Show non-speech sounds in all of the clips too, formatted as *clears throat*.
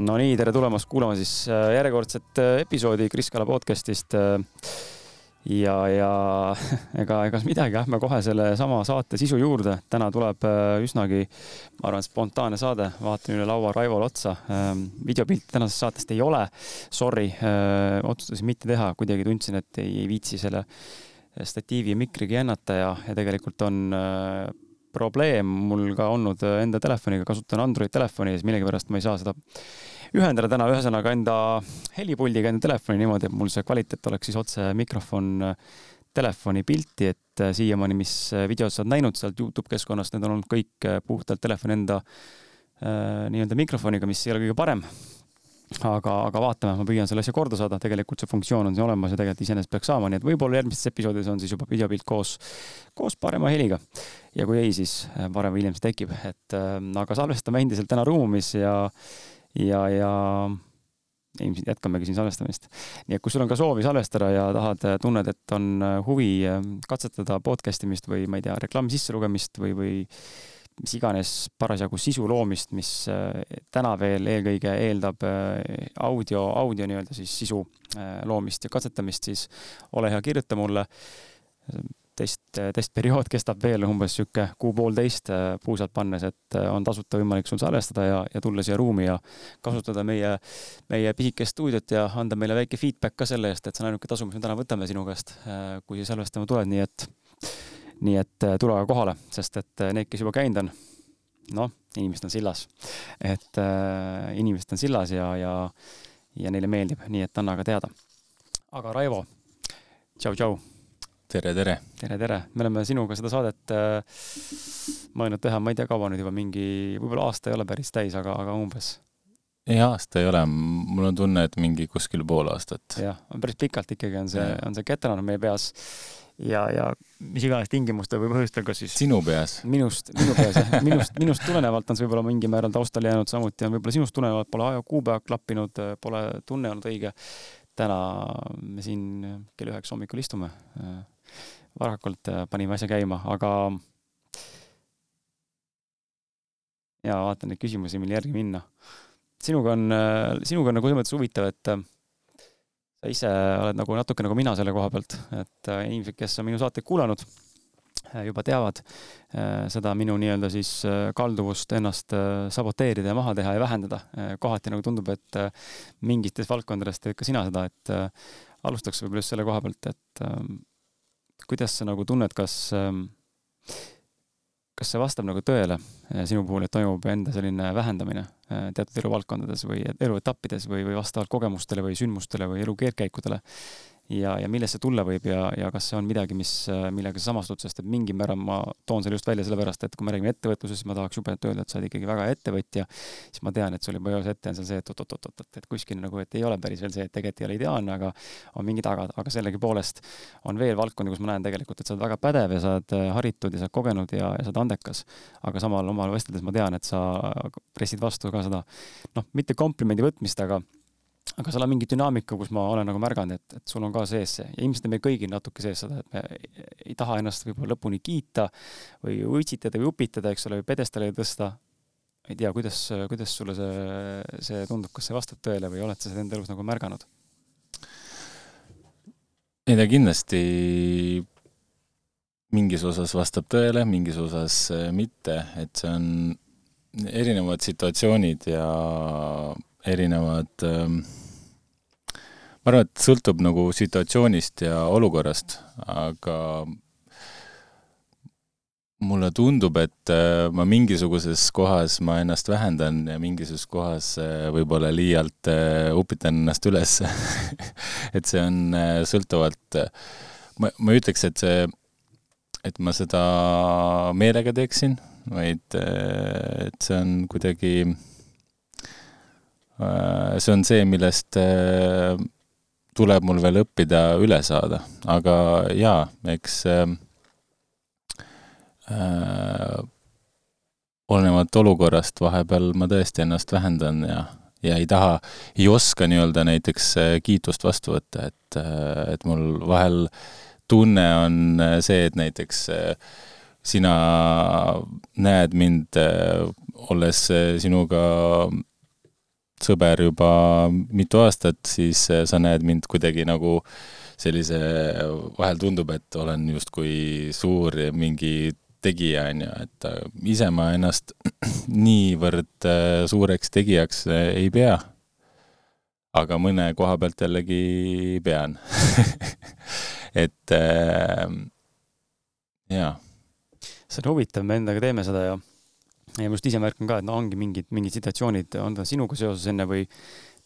no nii, tere tulemast kuulama siis äh, järjekordset äh, episoodi Kris Kala podcast'ist. Äh, ja, ja *laughs* ega, ega midagi, lähme kohe sellesama saate sisu juurde. täna tuleb üsnagi, ma arvan, spontaanne saade, vaatan üle laua Raivole otsa. Ähm, videopilti tänasest saatest ei ole. Sorry, otsustasin mitte teha, kuidagi tundsin, et ei, ei viitsi selle statiivi ja mikriga jännata ja, ja tegelikult on probleem mul ka olnud enda telefoniga, kasutan Android telefoni ja siis millegipärast ma ei saa seda ühendada täna. Ühesõnaga enda helipuldiga enda telefoni niimoodi, et mul see kvaliteet oleks siis otse mikrofon telefoni pilti, et siiamaani, mis videod sa oled näinud sealt Youtube keskkonnast, need on olnud kõik puhtalt telefoni enda äh, nii-öelda mikrofoniga, mis ei ole kõige parem aga, aga vaatame, ma püüan selle asja korda saada, tegelikult see funktsioon on siin olemas ja tegelikult iseenesest peaks saama, nii et võib-olla järgmistes episoodides on siis juba videopilt koos, koos parema heliga. ja kui ei, siis äh, varem või hiljem see tekib, et äh, aga salvestame endiselt täna Ruumis ja, ja, ja ilmselt jätkamegi siin salvestamist. nii et kui sul on ka soovi salvestada ja tahad, äh, tunned, et on huvi katsetada podcast imist või ma ei tea, reklaami sisselugemist või, või mis iganes parasjagu sisu loomist, mis äh, täna veel eelkõige eeldab äh, audio, audio nii-öelda siis sisu äh, loomist ja katsetamist, siis ole hea, kirjuta mulle. test, testperiood kestab veel umbes sihuke kuu-poolteist puusalt pannes, et on tasuta võimalik sul salvestada ja, ja tulla siia ruumi ja kasutada meie, meie pisikest stuudiot ja anda meile väike feedback ka selle eest, et see on ainuke tasu, mis me täna võtame sinu käest, kui salvestama tuled, nii et nii et äh, tule aga kohale, sest et äh, need, kes juba käinud on, noh, inimesed on sillas. et äh, inimesed on sillas ja, ja, ja neile meeldib, nii et anna aga teada. aga Raivo, tšau-tšau. tere, tere. tere, tere. me oleme sinuga seda saadet äh, mõelnud teha, ma ei tea, kaua nüüd juba mingi, võib-olla aasta ei ole päris täis, aga, aga umbes ei, aasta ei ole, mul on tunne, et mingi kuskil pool aastat. jah, päris pikalt ikkagi on see, on see ketranud meie peas ja, ja mis iganes tingimustel või põhjustel, kas siis sinu peas? minust, minu peas jah, *laughs* minust, minust tulenevalt on see võib-olla mingil määral taustal jäänud, samuti on võib-olla sinust tulenevalt pole aja kuupäev klappinud, pole tunne olnud õige. täna me siin kell üheksa hommikul istume. varakult panime asja käima, aga ja vaatan neid küsimusi, mille järgi minna. sinuga on, sinuga on nagu selles mõttes huvitav, et sa ise oled nagu natuke nagu mina selle koha pealt, et äh, inimesed, kes on minu saateid kuulanud, äh, juba teavad äh, seda minu nii-öelda siis kalduvust ennast saboteerida ja maha teha ja vähendada. kohati nagu tundub, et mingites valdkondades teed ka sina seda, et alustaks võib-olla just selle koha pealt, et kuidas sa nagu tunned, kas kas see vastab nagu tõele eh, sinu puhul, et toimub enda selline vähendamine eh, teatud eluvaldkondades või eluetappides või, või vastavalt kogemustele või sündmustele või elu keerdkäikudele? Ja, ja millest see tulla võib ja, ja kas see on midagi, mis, millega sa samastud, sest et mingil määral ma toon selle just välja sellepärast, et kui me räägime ettevõtlusest, ma tahaks jubedalt öelda, et sa oled ikkagi väga hea ettevõtja, siis ma tean, et sul juba eos ette on seal see, et oot-oot-oot, et kuskil nagu, et ei ole päris veel see, et tegelikult ei ole ideaalne, aga on mingi taga, aga sellegipoolest on veel valdkondi, kus ma näen tegelikult, et sa oled väga pädev ja sa oled äh, haritud ja sa oled kogenud ja, ja sa oled andekas. aga samal omal vesteldes ma tean, et sa pressid vastu ka seda, noh, mitte komplimendi võtmist, aga aga seal on mingi dünaamika, kus ma olen nagu märganud, et, et sul on ka sees see ja ilmselt on meil kõigil natuke sees seda, et me ei taha ennast võib-olla lõpuni kiita või utsitada või upitada, eks ole, või pjedestaalile tõsta. ei tea, kuidas, kuidas sulle see, see tundub, kas see vastab tõele või oled sa seda enda elus nagu märganud? ei ta kindlasti mingis osas vastab tõele, mingis osas mitte, et see on erinevad situatsioonid ja erinevad ähm, ma arvan, et sõltub nagu situatsioonist ja olukorrast, aga mulle tundub, et äh, ma mingisuguses kohas ma ennast vähendan ja mingisuguses kohas äh, võib-olla liialt äh, upitan ennast üles *laughs* et see on sõltuvalt, ma, ma ei ütleks, et see, et ma seda meelega teeksin, vaid et see on kuidagi, see on see, millest tuleb mul veel õppida üle saada, aga jaa, eks äh, äh, olenevalt olukorrast vahepeal ma tõesti ennast vähendan ja, ja ei taha, ei oska nii-öelda näiteks äh, kiitust vastu võtta, et, äh, et mul vahel tunne on äh, see, et näiteks sina näed mind, olles sinuga sõber juba mitu aastat, siis sa näed mind kuidagi nagu sellise, vahel tundub, et olen justkui suur mingi tegija, on ju, et ise ma ennast *clears throat* niivõrd suureks tegijaks ei pea aga mõne koha pealt jällegi pean *laughs* et äh, jaa. see on huvitav, me endaga teeme seda ja, ja ma just ise märkan ka, et no ongi mingid, mingid situatsioonid, on ta sinuga seoses enne või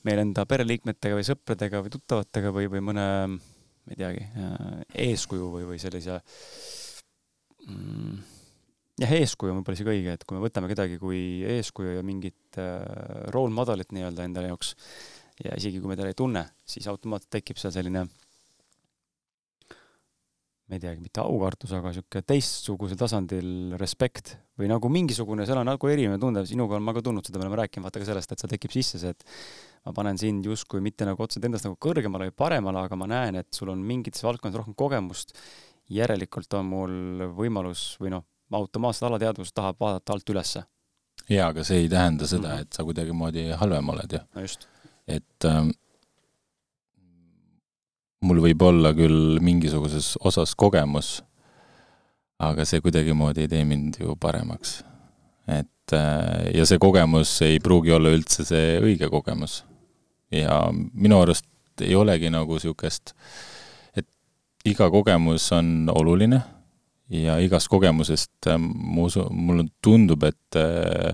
meil enda pereliikmetega või sõpradega või tuttavatega või, või mõne, ma ei teagi, äh, eeskuju või, või sellise mm, jah, eeskuju on võib-olla isegi õige, et kui me võtame kedagi kui eeskuju ja mingit äh, role model'it nii-öelda endale jaoks, ja isegi kui me teda ei tunne, siis automaatselt tekib seal selline ma ei teagi, mitte aukartus, aga niisugune teistsugusel tasandil respekt või nagu mingisugune, seal on nagu erinev tunne, sinuga olen ma ka tundnud seda, me oleme rääkinud vaata ka sellest, et seal tekib sisse see, et ma panen sind justkui mitte nagu otseselt endast nagu kõrgemale või paremale, aga ma näen, et sul on mingites valdkondades rohkem kogemust, järelikult on mul võimalus või noh, automaatselt alateadvus tahab vaadata alt ülesse. jaa, aga see ei tähenda seda -hmm. et sa kuidagimoodi halvem oled ju. no just et äh, mul võib olla küll mingisuguses osas kogemus, aga see kuidagimoodi ei tee mind ju paremaks. et äh, ja see kogemus ei pruugi olla üldse see õige kogemus. ja minu arust ei olegi nagu niisugust, et iga kogemus on oluline ja igast kogemusest äh, ma usun, mulle tundub, et äh,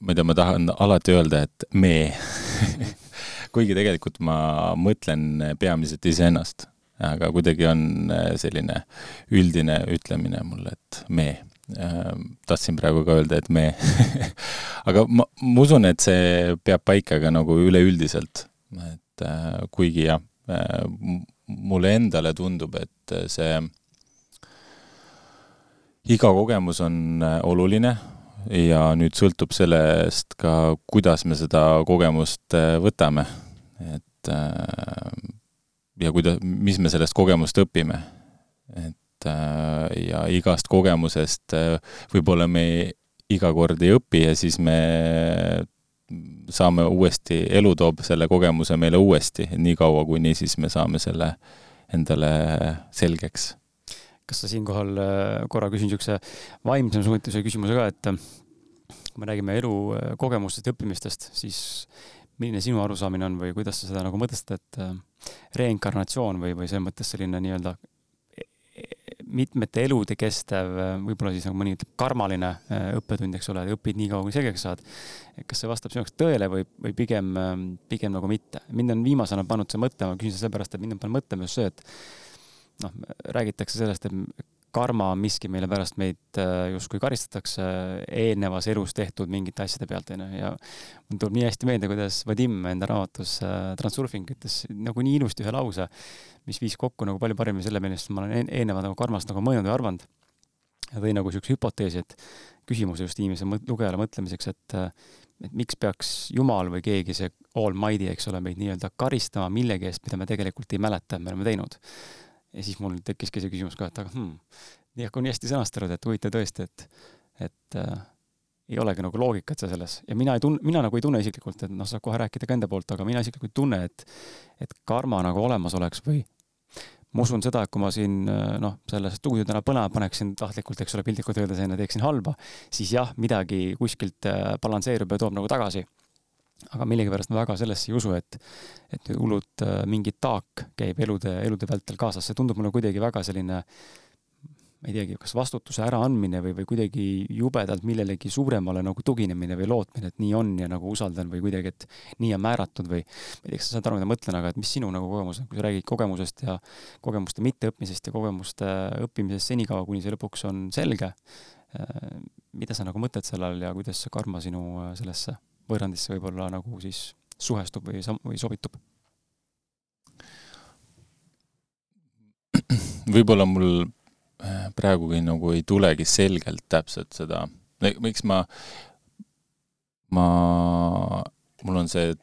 ma ei tea, ma tahan alati öelda, et me *laughs* kuigi tegelikult ma mõtlen peamiselt iseennast, aga kuidagi on äh, selline üldine ütlemine mul, et me. Ähm, tahtsin praegu ka öelda, et me *laughs* aga ma, ma usun, et see peab paika ka nagu üleüldiselt, et äh, kuigi jah, äh, mulle endale tundub, et see iga kogemus on oluline ja nüüd sõltub sellest ka, kuidas me seda kogemust võtame. Et äh, ja kuida-, mis me sellest kogemust õpime. et äh, ja igast kogemusest võib-olla me iga kord ei õpi ja siis me saame uuesti, elu toob selle kogemuse meile uuesti, niikaua kuni siis me saame selle endale selgeks kas sa siinkohal äh, korra küsin niisuguse vaimsema suunitluse küsimuse ka, et äh, kui me räägime elukogemustest ja õppimistest, siis milline sinu arusaamine on või kuidas sa seda nagu mõtestad, et äh, reinkarnatsioon või, või selles mõttes selline nii-öelda e, e, mitmete elude kestev, võib-olla siis nagu mõni karmaline õppetund, eks ole, õpid nii kaua, kui selgeks saad. kas see vastab sinu jaoks tõele või, või pigem, pigem nagu mitte? mind on viimasena pannud see mõtlema, küsin seda sellepärast, et mind on pannud mõtlema just see, et noh, räägitakse sellest, et karma on miski, mille pärast meid äh, justkui karistatakse eelnevas elus tehtud mingite asjade pealt, onju, ja mul tuleb nii hästi meelde, kuidas Vadim enda raamatus äh, Transurfing ütles nagu nii ilusti ühe lause, mis viis kokku nagu palju paremini selle, millest ma olen eelnevalt nagu karmast nagu mõelnud või arvanud. ja tõi nagu siukse hüpoteesi, et küsimuse just inimese lugejale mõtlemiseks, et et miks peaks Jumal või keegi, see Almighty, eks ole, meid nii-öelda karistama millegi eest, mida me tegelikult ei mäleta, et me oleme teinud ja siis mul tekkiski see küsimus ka, et aga hmm, nii ehk on nii hästi sõnastatud, et huvitav tõesti, et, et äh, ei olegi nagu loogikat selles. Ja mina ei tunne, mina nagu ei tunne isiklikult, et noh, saab kohe rääkida ka enda poolt, aga mina isiklikult ei tunne, et, et karma nagu olemas oleks või ma usun seda, et kui ma siin äh, noh, selle stuudio täna põlema paneksin tahtlikult, eks ole, piltlikult öeldes, ja teeksin halba, siis jah, midagi kuskilt äh, balansseerub ja toob nagu tagasi aga millegipärast ma väga sellesse ei usu, et, et nüüd hullult äh, mingi taak käib elude, elude vältel kaasas, see tundub mulle kuidagi väga selline ma ei teagi, kas vastutuse äraandmine või, või kuidagi jubedalt millelegi suuremale nagu tuginemine või lootmine, et nii on ja nagu usaldan või kuidagi, et nii on määratud või ma ei tea, kas sa saad aru, mida ma mõtlen, aga et mis sinu nagu kogemus on, kui sa räägid kogemusest ja kogemuste mitteõppimisest ja kogemuste õppimisest senikaua, kuni see lõpuks on selge, äh, mida sa nagu mõtled selle all ja kuidas see karma sinu äh, sellesse võõrandisse võib-olla nagu siis suhestub või, või sobitub? võib-olla mul äh, praegugi nagu ei tulegi selgelt täpselt seda, miks ma, ma, mul on see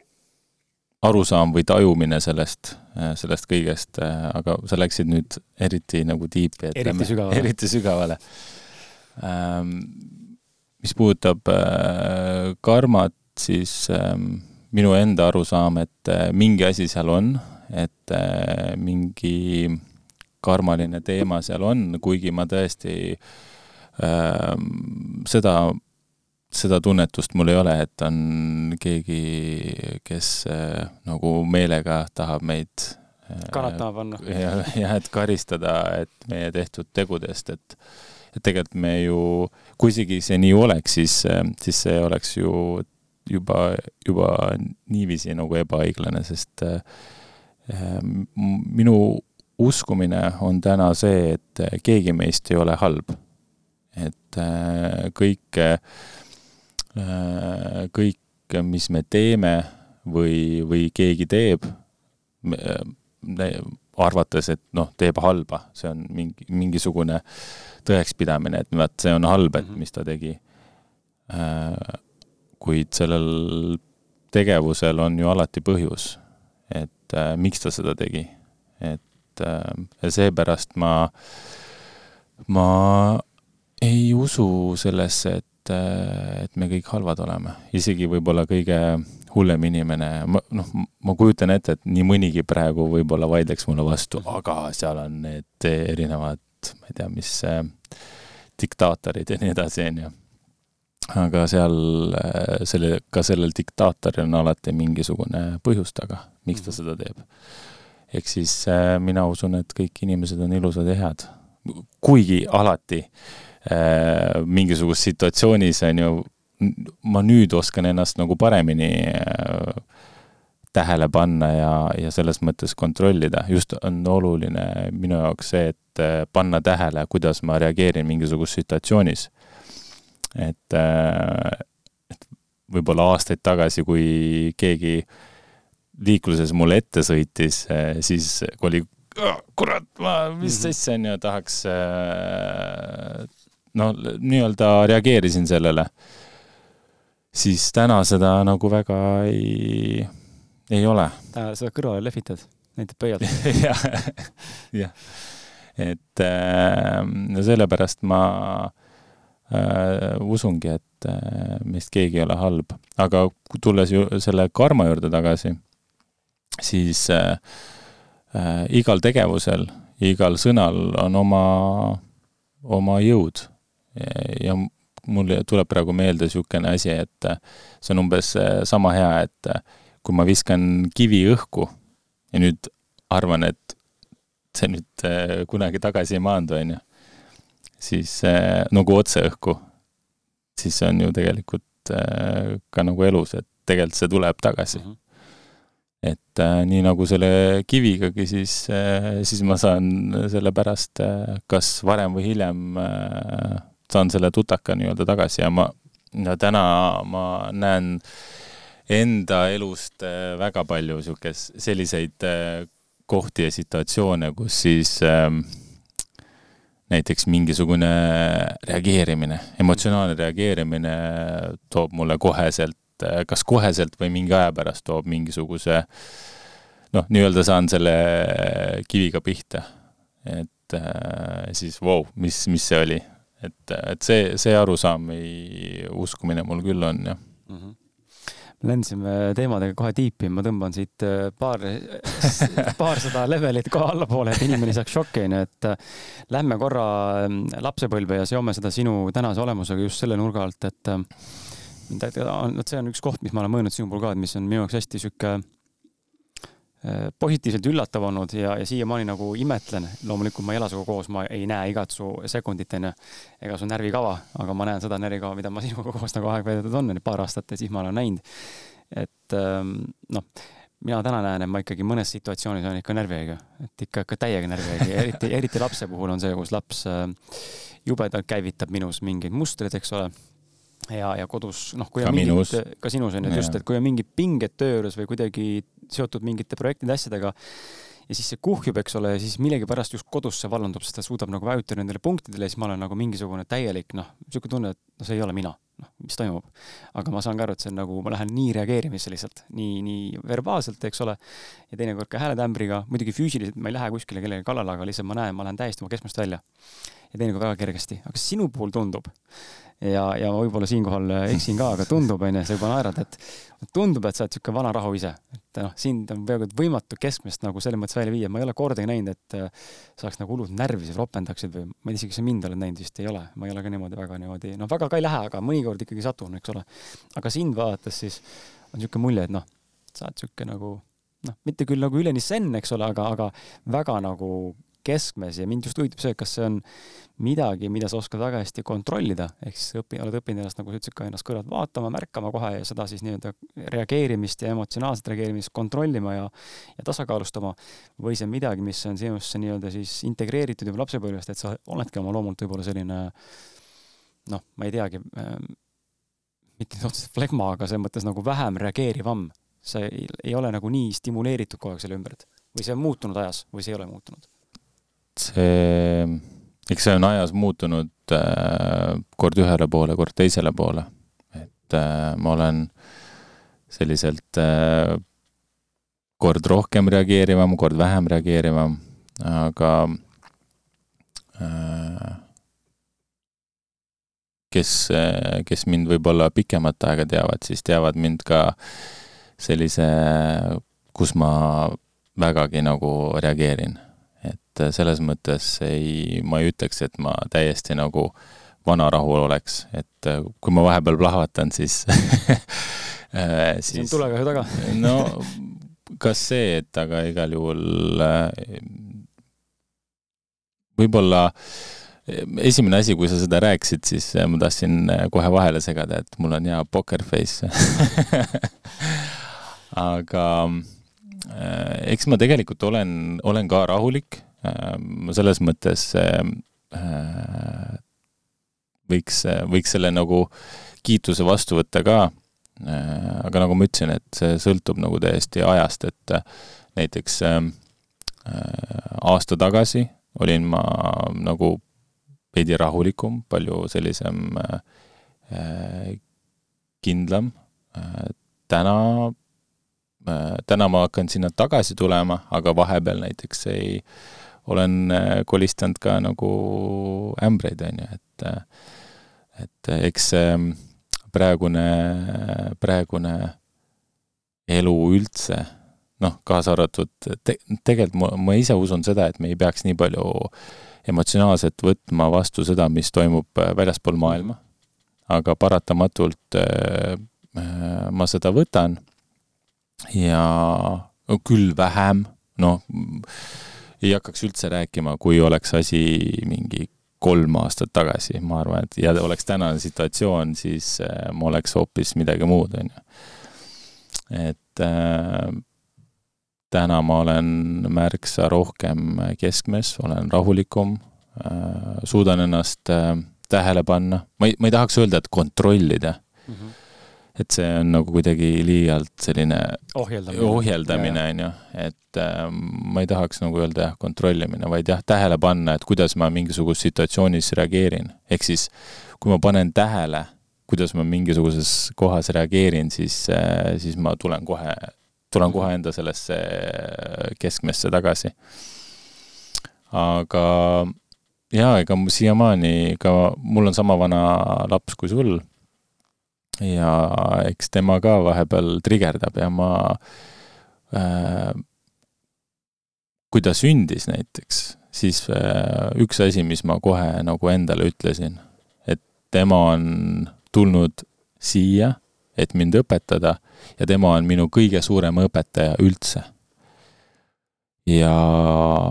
arusaam või tajumine sellest, äh, sellest kõigest, äh, aga sa läksid nüüd eriti nagu tiipi, et eriti sügavale, eriti sügavale. Ähm, mis puudutab karmat, siis ähm, minu enda arusaam, et mingi asi seal on, et mingi karmaline teema seal on, kuigi ma tõesti äh, seda, seda tunnetust mul ei ole, et on keegi, kes äh, nagu meelega tahab meid äh, kannatama panna. jah, jah, et karistada, et meie tehtud tegudest, et et tegelikult me ju, kui isegi see nii oleks, siis, äh, siis see oleks ju juba, juba niiviisi nagu ebaõiglane, sest äh, äh minu uskumine on täna see, et keegi meist ei ole halb. et äh, kõik, äh, kõik, mis me teeme või, või keegi teeb, arvates, et noh, teeb halba, see on mingi, mingisugune tõekspidamine, et vaat see on halb, et mhm. mis ta tegi. Äh, kuid sellel tegevusel on ju alati põhjus, et miks ta seda tegi. et äh, seepärast ma, ma ei usu sellesse, et, äh, et me kõik halvad oleme. isegi võib-olla kõige hullem inimene, ma noh, ma kujutan ette, et nii mõnigi praegu võib-olla vaidleks mulle vastu, aga seal on need erinevad, ma ei tea, mis äh, diktaatorid ja nii edasi, on ju. Aga seal selle, ka sellel diktaatoril on alati mingisugune põhjus taga, miks ta mhm. seda teeb ehk siis äh, mina usun, et kõik inimesed on ilusad ja head. kuigi alati äh, mingisuguses situatsioonis on ju, ma nüüd oskan ennast nagu paremini äh, tähele panna ja, ja selles mõttes kontrollida. just on oluline minu jaoks see, et äh, panna tähele, kuidas ma reageerin mingisuguses situatsioonis. Et, äh, et võib-olla aastaid tagasi, kui keegi äh, liikluses mulle ette sõitis, eh, siis kui oli kurat, ma, mis asja on ju, tahaks eh, no nii-öelda reageerisin sellele. siis täna seda nagu väga ei, ei ole. täna seda kõrvale lehvitad, näitab pöialt *laughs* jah, jah. et äh, no sellepärast ma äh, usungi, et äh, meist keegi ei ole halb. aga tulles ju selle karma juurde tagasi siis äh, äh, igal tegevusel, igal sõnal on oma, oma jõud. ja mul tuleb praegu meelde niisugune asi, et äh, see on umbes äh, sama hea, et kui ma viskan kivi õhku ja nüüd arvan, et see nüüd kunagi tagasi ei maandu, on ju, siis nagu otse õhku, siis see on ju tegelikult ka nagu elus, et tegelikult see tuleb tagasi mm. -hmm et äh, nii nagu selle kivigagi, siis äh,, siis ma saan selle pärast äh, kas varem või hiljem äh, saan selle tutaka nii-öelda tagasi ja ma, no täna ma näen enda elust äh, väga palju niisugust, selliseid äh, kohti ja situatsioone, kus siis äh, näiteks mingisugune reageerimine, emotsionaalne reageerimine toob mulle koheselt kas koheselt või mingi aja pärast toob mingisuguse noh, nii-öelda saan selle kiviga pihta. et äh, siis vau wow,, mis, mis see oli. et, et see, see arusaam või uskumine mul küll on, jah mm. -hmm lendasime teemadega kohe tiipi, ma tõmban siit äh, paar, *laughs* paarsada levelit kohe allapoole, et inimene saaks šokki, onju, et lähme korra ähm, lapsepõlve ja seome seda sinu tänase olemusega just selle nurga alt, et vot see on üks koht, mis ma olen mõelnud sinu puhul ka, et mis on minu jaoks hästi sihuke äh, positiivselt üllatav olnud ja, ja siiamaani nagu imetlen. loomulikult ma ei ela sinuga koos, ma ei näe igat su sekundit, onju, ega su närvikava, aga ma näen seda närvikava, mida ma sinuga koos nagu aeg veedetud on, paar aastat ja siis ma olen näinud. et ähm, noh, mina täna näen, et ma ikkagi mõnes situatsioonis olen ikka närvihaige, et ikka, ikka täiega närvihaige, eriti, eriti lapse puhul on see, kus laps äh, jubedalt käivitab minus mingeid mustreid, eks ole ja, ja kodus noh, kui on ka mingid, minus. ka sinus on ju, just, et kui on mingid pinged töö juures või kuidagi seotud mingite projektide, asjadega ja siis see kuhjub, eks ole, ja siis millegipärast just kodus see vallandub, sest ta suudab nagu vajutada nendele punktidele ja siis ma olen nagu mingisugune täielik noh, niisugune tunne, et no see ei ole mina, noh, mis toimub. aga ma saan ka aru, et see on nagu, ma lähen nii reageerimisse lihtsalt, nii, nii verbaalselt, eks ole, ja teinekord ka hääletämbriga, muidugi füüsiliselt ma ei lähe kuskile kellegi kallale, aga lihtsalt ma näen, ma lähen täiesti oma keskmest välja ja teinekord väga kergesti, aga sinu puhul tundub ja, ja võib-olla siinkohal eksin ka, aga tundub, onju, sa juba naerad, et tundub, et sa oled siuke vana rahu ise. et noh, sind on peaaegu võimatu keskmist nagu selles mõttes välja viia, ma ei ole kordagi näinud, et äh, saaks nagu hullult närvis ropendaksid või ma ei tea isegi, kas sa mind oled näinud, vist ei ole, ma ei ole ka niimoodi väga niimoodi, noh, väga ka ei lähe, aga mõnikord ikkagi satun, eks ole. aga sind vaadates siis on niisugune mulje, et noh, sa oled niisugune nagu noh, mitte küll nagu üleni zen, eks ole, aga, aga väga nagu keskmes ja mind just huvitab see, kas see on midagi, mida sa oskad väga hästi kontrollida, ehk siis õpi-, oled õppinud ennast, nagu sa ütlesid ka, ennast kõrvalt vaatama, märkama kohe ja seda siis nii-öelda reageerimist ja emotsionaalset reageerimist kontrollima ja ja tasakaalustama, või see on midagi, mis on sinusse nii-öelda siis integreeritud juba lapsepõlvest, et sa oledki oma loomult võib-olla selline noh, ma ei teagi äh,, mitte otseselt flegma, aga selles mõttes nagu vähem reageerivam. sa ei, ei ole nagu nii stimuleeritud kogu aeg selle ümbert või see on muutunud ajas või see ei ole muutunud? See, eks see on ajas muutunud äh, kord ühele poole, kord teisele poole. et äh, ma olen selliselt äh, kord rohkem reageerivam, kord vähem reageerivam, aga kes, kes mind võib-olla pikemat aega teavad, siis teavad mind ka sellise, kus ma vägagi nagu reageerin et äh, selles mõttes ei, ma ei ütleks, et ma täiesti nagu vanarahul oleks, et äh, kui ma vahepeal plahvatan, siis *laughs* äh, siis see on tulekahju taga. *laughs* No kas see, et aga igal juhul võib-olla esimene asi, kui sa seda rääkisid, siis ma tahtsin kohe vahele segada, et mul on hea poker face. *laughs* Aga eks ma tegelikult olen, olen ka rahulik Ehm, selles mõttes äh, võiks, võiks selle nagu kiituse vastu võtta ka, äh, aga nagu ma ütlesin, et see sõltub nagu täiesti ajast, et äh, näiteks aasta tagasi olin ma nagu veidi rahulikum, palju sellisem kindlam. täna, täna ma hakkan sinna tagasi tulema, aga vahepeal näiteks ei äh, olen äh, kolistanud ka nagu ämbreid, on ju, et äh, et eks see praegune, praegune elu üldse, noh, kaasa arvatud te,, tegelikult ma, ma ise usun seda, et me ei peaks nii palju emotsionaalselt võtma vastu seda, mis toimub äh, väljaspool maailma. aga paratamatult äh, ma seda võtan ja küll vähem, noh, ei hakkaks üldse rääkima, kui oleks asi mingi kolm aastat tagasi, ma arvan, et ja oleks tänane situatsioon, siis äh, ma oleks hoopis midagi muud, on ju. et äh, täna ma olen märksa rohkem keskmes, olen rahulikum äh,, suudan ennast äh, tähele panna, ma ei, ma ei tahaks öelda, et kontrollida mm. -hmm et see on nagu kuidagi liialt selline ohjeldamine, ohjeldamine, on ju, et äh, ma ei tahaks nagu öelda jah, kontrollimine, vaid jah, tähele panna, et kuidas ma mingisuguses situatsioonis reageerin. ehk siis kui ma panen tähele, kuidas ma mingisuguses kohas reageerin, siis äh,, siis ma tulen kohe, tulen kohe enda sellesse keskmesse tagasi. aga jaa, ega siiamaani ka, mul on sama vana laps kui sul ja eks tema ka vahepeal trigerdab ja ma äh,, kui ta sündis näiteks, siis äh, üks asi, mis ma kohe nagu endale ütlesin, et tema on tulnud siia, et mind õpetada ja tema on minu kõige suurem õpetaja üldse. ja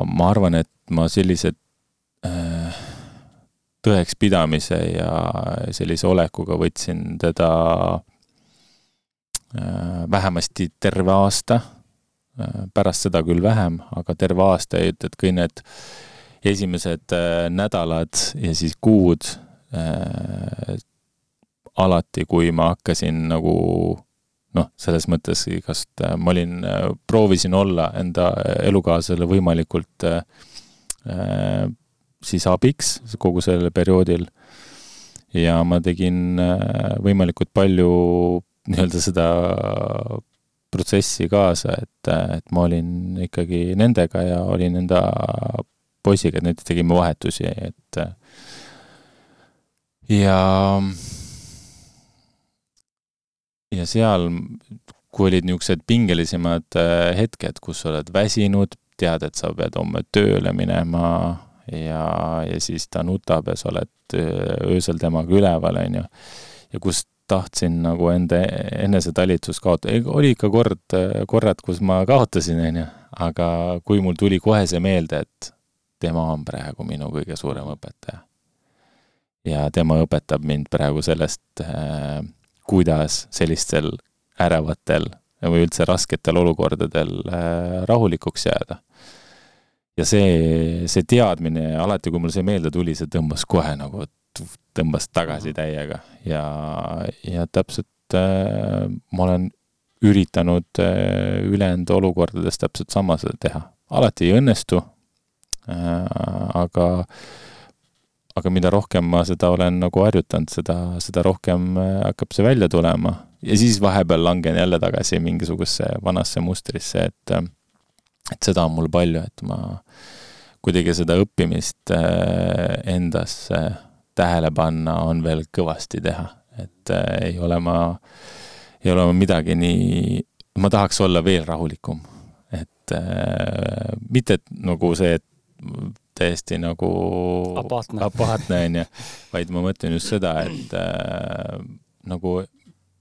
ma arvan, et ma sellised äh, tõekspidamise ja sellise olekuga võtsin teda äh, vähemasti terve aasta, äh, pärast seda küll vähem, aga terve aasta ja et kõik need esimesed äh, nädalad ja siis kuud alati, kui ma hakkasin nagu noh, selles mõttes igast, ma olin, proovisin olla enda elukaaslasele võimalikult siis abiks kogu sellel perioodil. ja ma tegin äh, võimalikult palju nii-öelda seda protsessi kaasa, et, et ma olin ikkagi nendega ja olin enda poisiga, et nüüd tegime vahetusi, et ja ja seal, kui olid niisugused pingelisemad äh, hetked, kus sa oled väsinud, tead, et sa pead homme tööle minema ja, ja siis ta nutab ja sa oled äh, öösel temaga üleval, on ju. ja kus tahtsin nagu enda enesetalitlust kaotada, oli ikka kord, äh, korrad, kus ma kaotasin, on ju, aga kui mul tuli kohe see meelde, et tema on praegu minu kõige suurem õpetaja. ja tema õpetab mind praegu sellest äh, kuidas sellistel ärevatel või üldse rasketel olukordadel rahulikuks jääda. Ja see, see teadmine, alati kui mul see meelde tuli, see tõmbas kohe nagu, tõmbas tagasi täiega ja, ja täpselt äh, ma olen üritanud äh, ülejäänud olukordades täpselt sama seda teha. alati ei õnnestu äh,, aga aga mida rohkem ma seda olen nagu harjutanud, seda, seda rohkem äh, hakkab see välja tulema. ja siis vahepeal langen jälle tagasi mingisugusesse vanasse mustrisse, et, äh, et seda on mul palju, et ma kuidagi seda õppimist äh, endasse tähele panna on veel kõvasti teha, et ei ole ma, ei ole ma midagi nii, ma tahaks olla veel rahulikum. et mitte et nagu see, et täiesti nagu apaatne, apaatne, on ju, vaid ma mõtlen just seda, et äh, nagu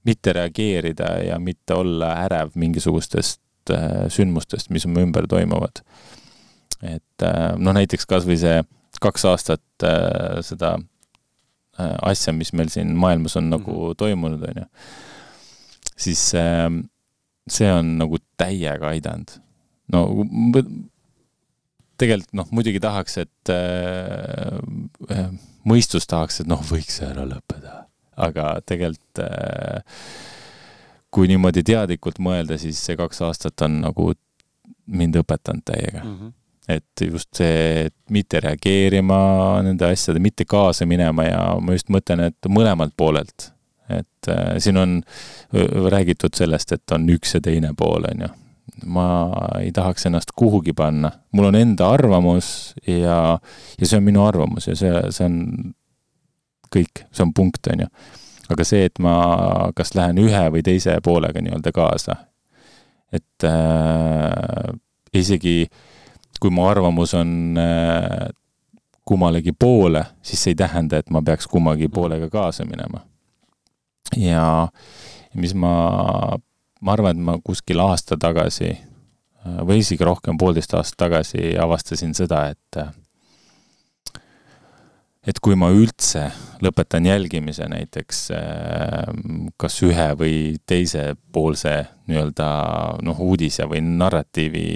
mitte reageerida ja mitte olla ärev mingisugustest äh, sündmustest, mis mu ümber toimuvad. Et äh, noh, näiteks kas või see kaks aastat äh, seda äh, asja, mis meil siin maailmas on nagu mm -hmm. toimunud, on ju, siis äh, see on nagu täiega aidanud. no tegelikult noh, muidugi tahaks, et äh, mõistus tahaks, et noh, võiks ära lõppeda, aga tegelikult äh, kui niimoodi teadlikult mõelda, siis see kaks aastat on nagu mind õpetanud täiega mm. -hmm. Et just see, et mitte reageerima nende asjade, mitte kaasa minema ja ma just mõtlen, et mõlemalt poolelt. et äh, siin on räägitud sellest, et on üks ja teine pool, on ju ma ei tahaks ennast kuhugi panna, mul on enda arvamus ja, ja see on minu arvamus ja see, see on kõik, see on punkt, on ju. aga see, et ma kas lähen ühe või teise poolega nii-öelda kaasa, et äh, isegi kui mu arvamus on äh, kummalegi poole, siis see ei tähenda, et ma peaks kummagi poolega kaasa minema. ja mis ma ma arvan, et ma kuskil aasta tagasi äh, või isegi rohkem, poolteist aastat tagasi avastasin seda, et äh, et kui ma üldse lõpetan jälgimise näiteks kas ühe või teisepoolse nii-öelda noh, uudise või narratiivi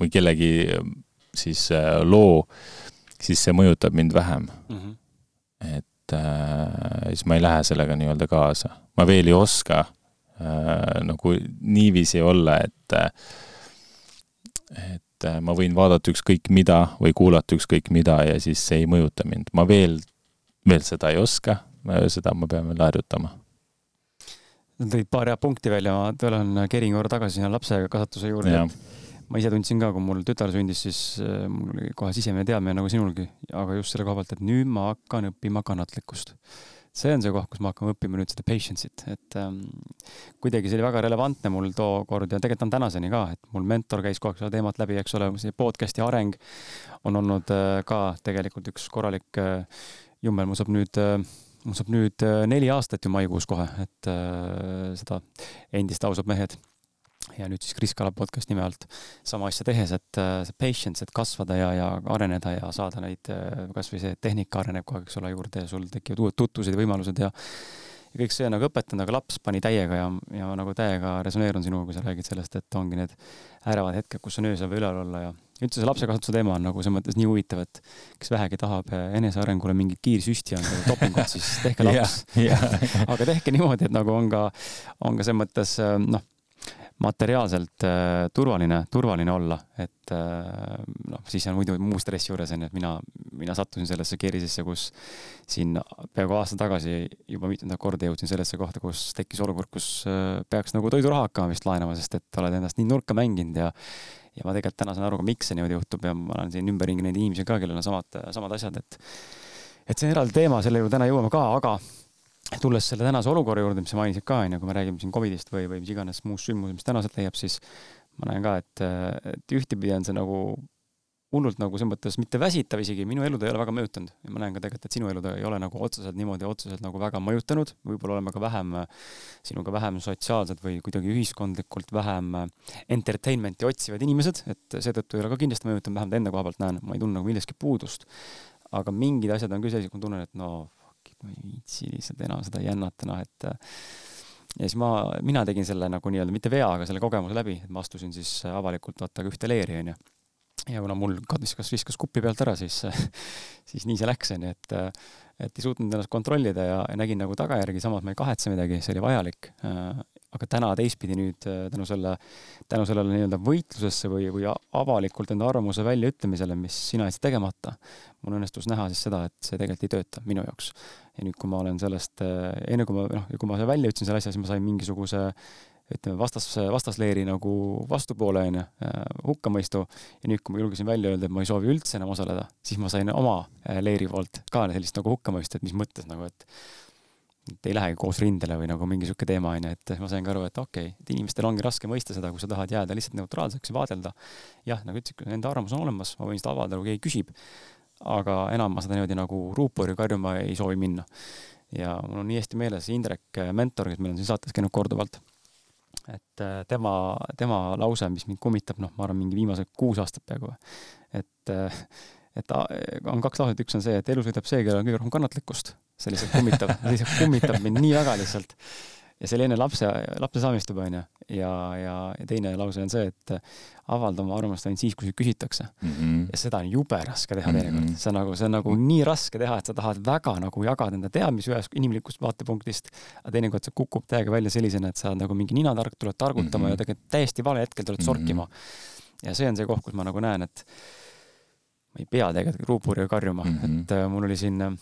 või kellegi siis loo, siis see mõjutab mind vähem mm. -hmm. et äh, siis ma ei lähe sellega nii-öelda kaasa. ma veel ei oska Äh, nagu niiviisi olla, et et äh, ma võin vaadata ükskõik mida või kuulata ükskõik mida ja siis see ei mõjuta mind. ma veel, veel seda ei oska, seda ma pean veel harjutama. tõid paar head punkti välja, ma tulen kerin korra tagasi sinna lapse kasvatuse juurde. Ma ise tundsin ka, kui mul tütar sündis, siis äh, mul oli kohe sisemine teadmine nagu sinulgi, aga just selle koha pealt, et nüüd ma hakkan õppima kannatlikkust. See on see koht, kus me hakkame õppima nüüd seda patience'it, et ähm, kuidagi see oli väga relevantne mul tookord ja tegelikult on tänaseni ka, et mul mentor käis kogu aeg seda teemat läbi, eks ole, see podcast'i areng on olnud äh, ka tegelikult üks korralik äh, jummel, mul saab nüüd äh, mul saab nüüd äh, neli aastat ju maikuus kohe, et äh, seda endist ausad mehed ja nüüd siis Kris Kala podcast nime alt sama asja tehes, et äh, see patience, et kasvada ja, ja areneda ja saada neid, äh, kasvõi see tehnika areneb kogu aeg, eks ole, juurde ja sul tekivad uued tutvused ja võimalused ja ja kõik see on nagu õpetanud, aga laps pani täiega ja, ja nagu täiega resoneerun sinuga, kui sa räägid sellest, et ongi need ärevad hetked, kus on öösel või üleval olla ja üldse see lapsekasvatuse teema on nagu selles mõttes nii huvitav, et kes vähegi tahab enesearengule mingit kiirsüsti anda või dopingut, siis tehke *laughs* laps. *laughs* aga tehke niimoodi, et nagu on ka, on ka selles mõttes noh materiaalselt äh, turvaline, turvaline olla, et äh, noh, siis on muidu muu stress juures on ju, et mina, mina sattusin sellesse keerisesse, kus siin peaaegu aasta tagasi juba mitmendat korda jõudsin sellesse kohta, kus tekkis olukord, kus äh, peaks nagu toiduraha hakkama vist laenama, sest et oled ennast nii nurka mänginud ja ja ma tegelikult täna saan aru ka, miks see niimoodi juhtub ja ma olen siin ümberringi neid inimesi ka, kellel on samad, samad asjad, et et see on eraldi teema, selle juurde täna jõuame ka, aga tulles selle tänase olukorra juurde, mis sa mainisid ka, onju, kui me räägime siin Covidist või, või mis iganes muust sündmusest, mis täna aset leiab, siis ma näen ka, et, et ühtepidi on see nagu hullult nagu selles mõttes mitte väsitav isegi, minu elu ta ei ole väga mõjutanud ja ma näen ka tegelikult, et sinu elu ta ei ole nagu otseselt niimoodi otseselt nagu väga mõjutanud, võib-olla oleme ka vähem, sinuga vähem sotsiaalsed või kuidagi ühiskondlikult vähem entertainment'i otsivad inimesed, et seetõttu ei ole ka kindlasti mõjutanud, vähemalt enda koha pealt näen, ma ei tunne nagu millestki puudust. aga mingid asjad on küll sellised, kui ma tunnen, et no ma ei viitsi lihtsalt enam seda jännata, noh et ja siis ma, mina tegin selle nagu nii-öelda mitte vea, aga selle kogemuse läbi, et ma astusin siis avalikult vaata ühte leeri, onju. ja kuna mul viskas, viskas kupi pealt ära, siis, *laughs* siis nii see läks, onju, et et ei suutnud ennast kontrollida ja, ja nägin nagu tagajärgi, samas ma ei kahetse midagi, see oli vajalik aga täna teistpidi nüüd äh, tänu selle, tänu sellele nii-öelda võitlusesse või, või avalikult enda arvamuse väljaütlemisele, mis sina jätsid tegemata, mul õnnestus näha siis seda, et see tegelikult ei tööta minu jaoks. Ja nüüd, kui ma olen sellest, äh, enne kui ma, noh, kui ma välja ütlesin selle asja, siis ma sain mingisuguse ütleme, vastas, vastasleeri nagu vastupoole, on ju, äh, hukkamõistu. ja nüüd, kui ma julgesin välja öelda, et ma ei soovi üldse enam osaleda, siis ma sain oma leeri poolt ka sellist nagu hukkamõistu, et mis mõttes nagu, et et ei lähegi koos rindele või nagu mingi sihuke teema onju, et ma sain ka aru, et okei okay,, et inimestel ongi raske mõista seda, kui sa tahad jääda lihtsalt neutraalseks ja vaadelda. jah, nagu ütlesid, enda arvamus on olemas, ma võin seda avaldada, kui keegi küsib. Aga enam ma seda niimoodi nagu ruupori karjuma ei soovi minna. ja mul on nii hästi meeles Indrek, äh, mentor, kes meil on siin saates käinud korduvalt. et äh, tema, tema lause, mis mind kummitab, noh, ma arvan, mingi viimased kuus aastat peaaegu, et äh, et on kaks lauset, üks on see, et elus võidab see, kellel on kõige rohkem kannatlikkust see lihtsalt kummitab, lihtsalt kummitab mind nii väga lihtsalt. Ja see oli enne lapse, lapse saamist juba onju. ja, ja, ja teine lause on see, et avalda oma arvamust ainult siis, kui küsitakse mm. -hmm. ja seda on jube raske teha teinekord mm -hmm.. see on nagu, see on nagu nii raske teha, et sa tahad väga nagu jagada enda teadmisi ühest inimlikust vaatepunktist, aga teinekord see kukub täiega välja sellisena, et sa nagu mingi ninatark, tuled targutama mm -hmm. ja tegelikult täiesti vale hetkel tuled mm -hmm. sorkima. ja see on see koht, kus ma nagu näen, et ma ei pea tegelikult ruupuriga karjuma mm, -hmm. et äh, mul oli siin äh,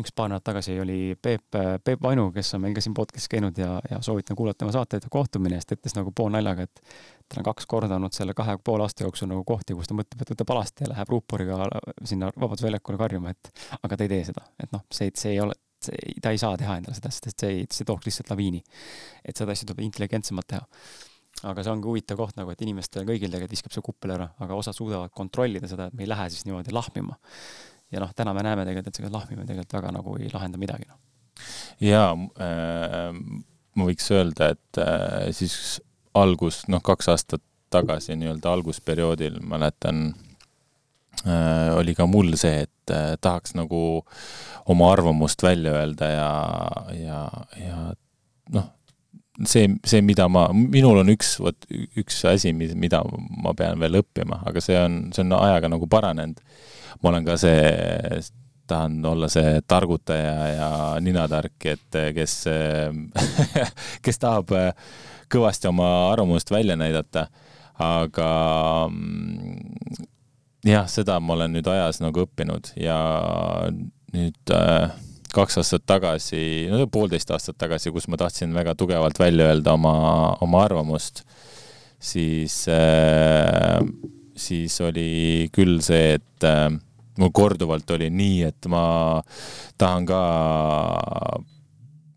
üks paar nädalat tagasi oli Peep, Peep Vainu, kes on meil ka siin podcast'is käinud ja, ja soovitan kuulata tema saateid kohtumine, ta ütles nagu poolnaljaga, et tal on kaks korda olnud selle kahe poole aasta jooksul nagu kohti, kus ta mõtleb, et võtab alasti ja läheb ruuporiga sinna Vabadusväljakule karjuma, et aga ta ei tee seda, et noh, see, see ei ole, ta ei saa teha endale seda, sest see ei, see tooks lihtsalt laviini. et seda asja tuleb intelligentsemalt teha. Aga see ongi huvitav koht nagu, et inimestel kõigil tegelikult viskab see kuppel ära, aga osad suudavad kontrollida seda, et me ei lähe siis niimoodi lahmima ja noh, täna me näeme tegelikult, et see lahmimine tegelikult väga nagu ei lahenda midagi, noh. jaa äh,, ma võiks öelda, et äh, siis algus, noh, kaks aastat tagasi nii-öelda algusperioodil mäletan äh,, oli ka mul see, et äh, tahaks nagu oma arvamust välja öelda ja, ja, ja noh, see, see, mida ma, minul on üks, vot üks asi, mida ma pean veel õppima, aga see on, see on ajaga nagu paranenud. Ma olen ka see, tahan olla see targutaja ja ninatark, et kes *laughs* kes tahab kõvasti oma arvamust välja näidata, aga mm, jah, seda ma olen nüüd ajas nagu õppinud ja nüüd äh, kaks aastat tagasi, no poolteist aastat tagasi, kus ma tahtsin väga tugevalt välja öelda oma, oma arvamust, siis äh, siis oli küll see, et äh, mul korduvalt oli nii, et ma tahan ka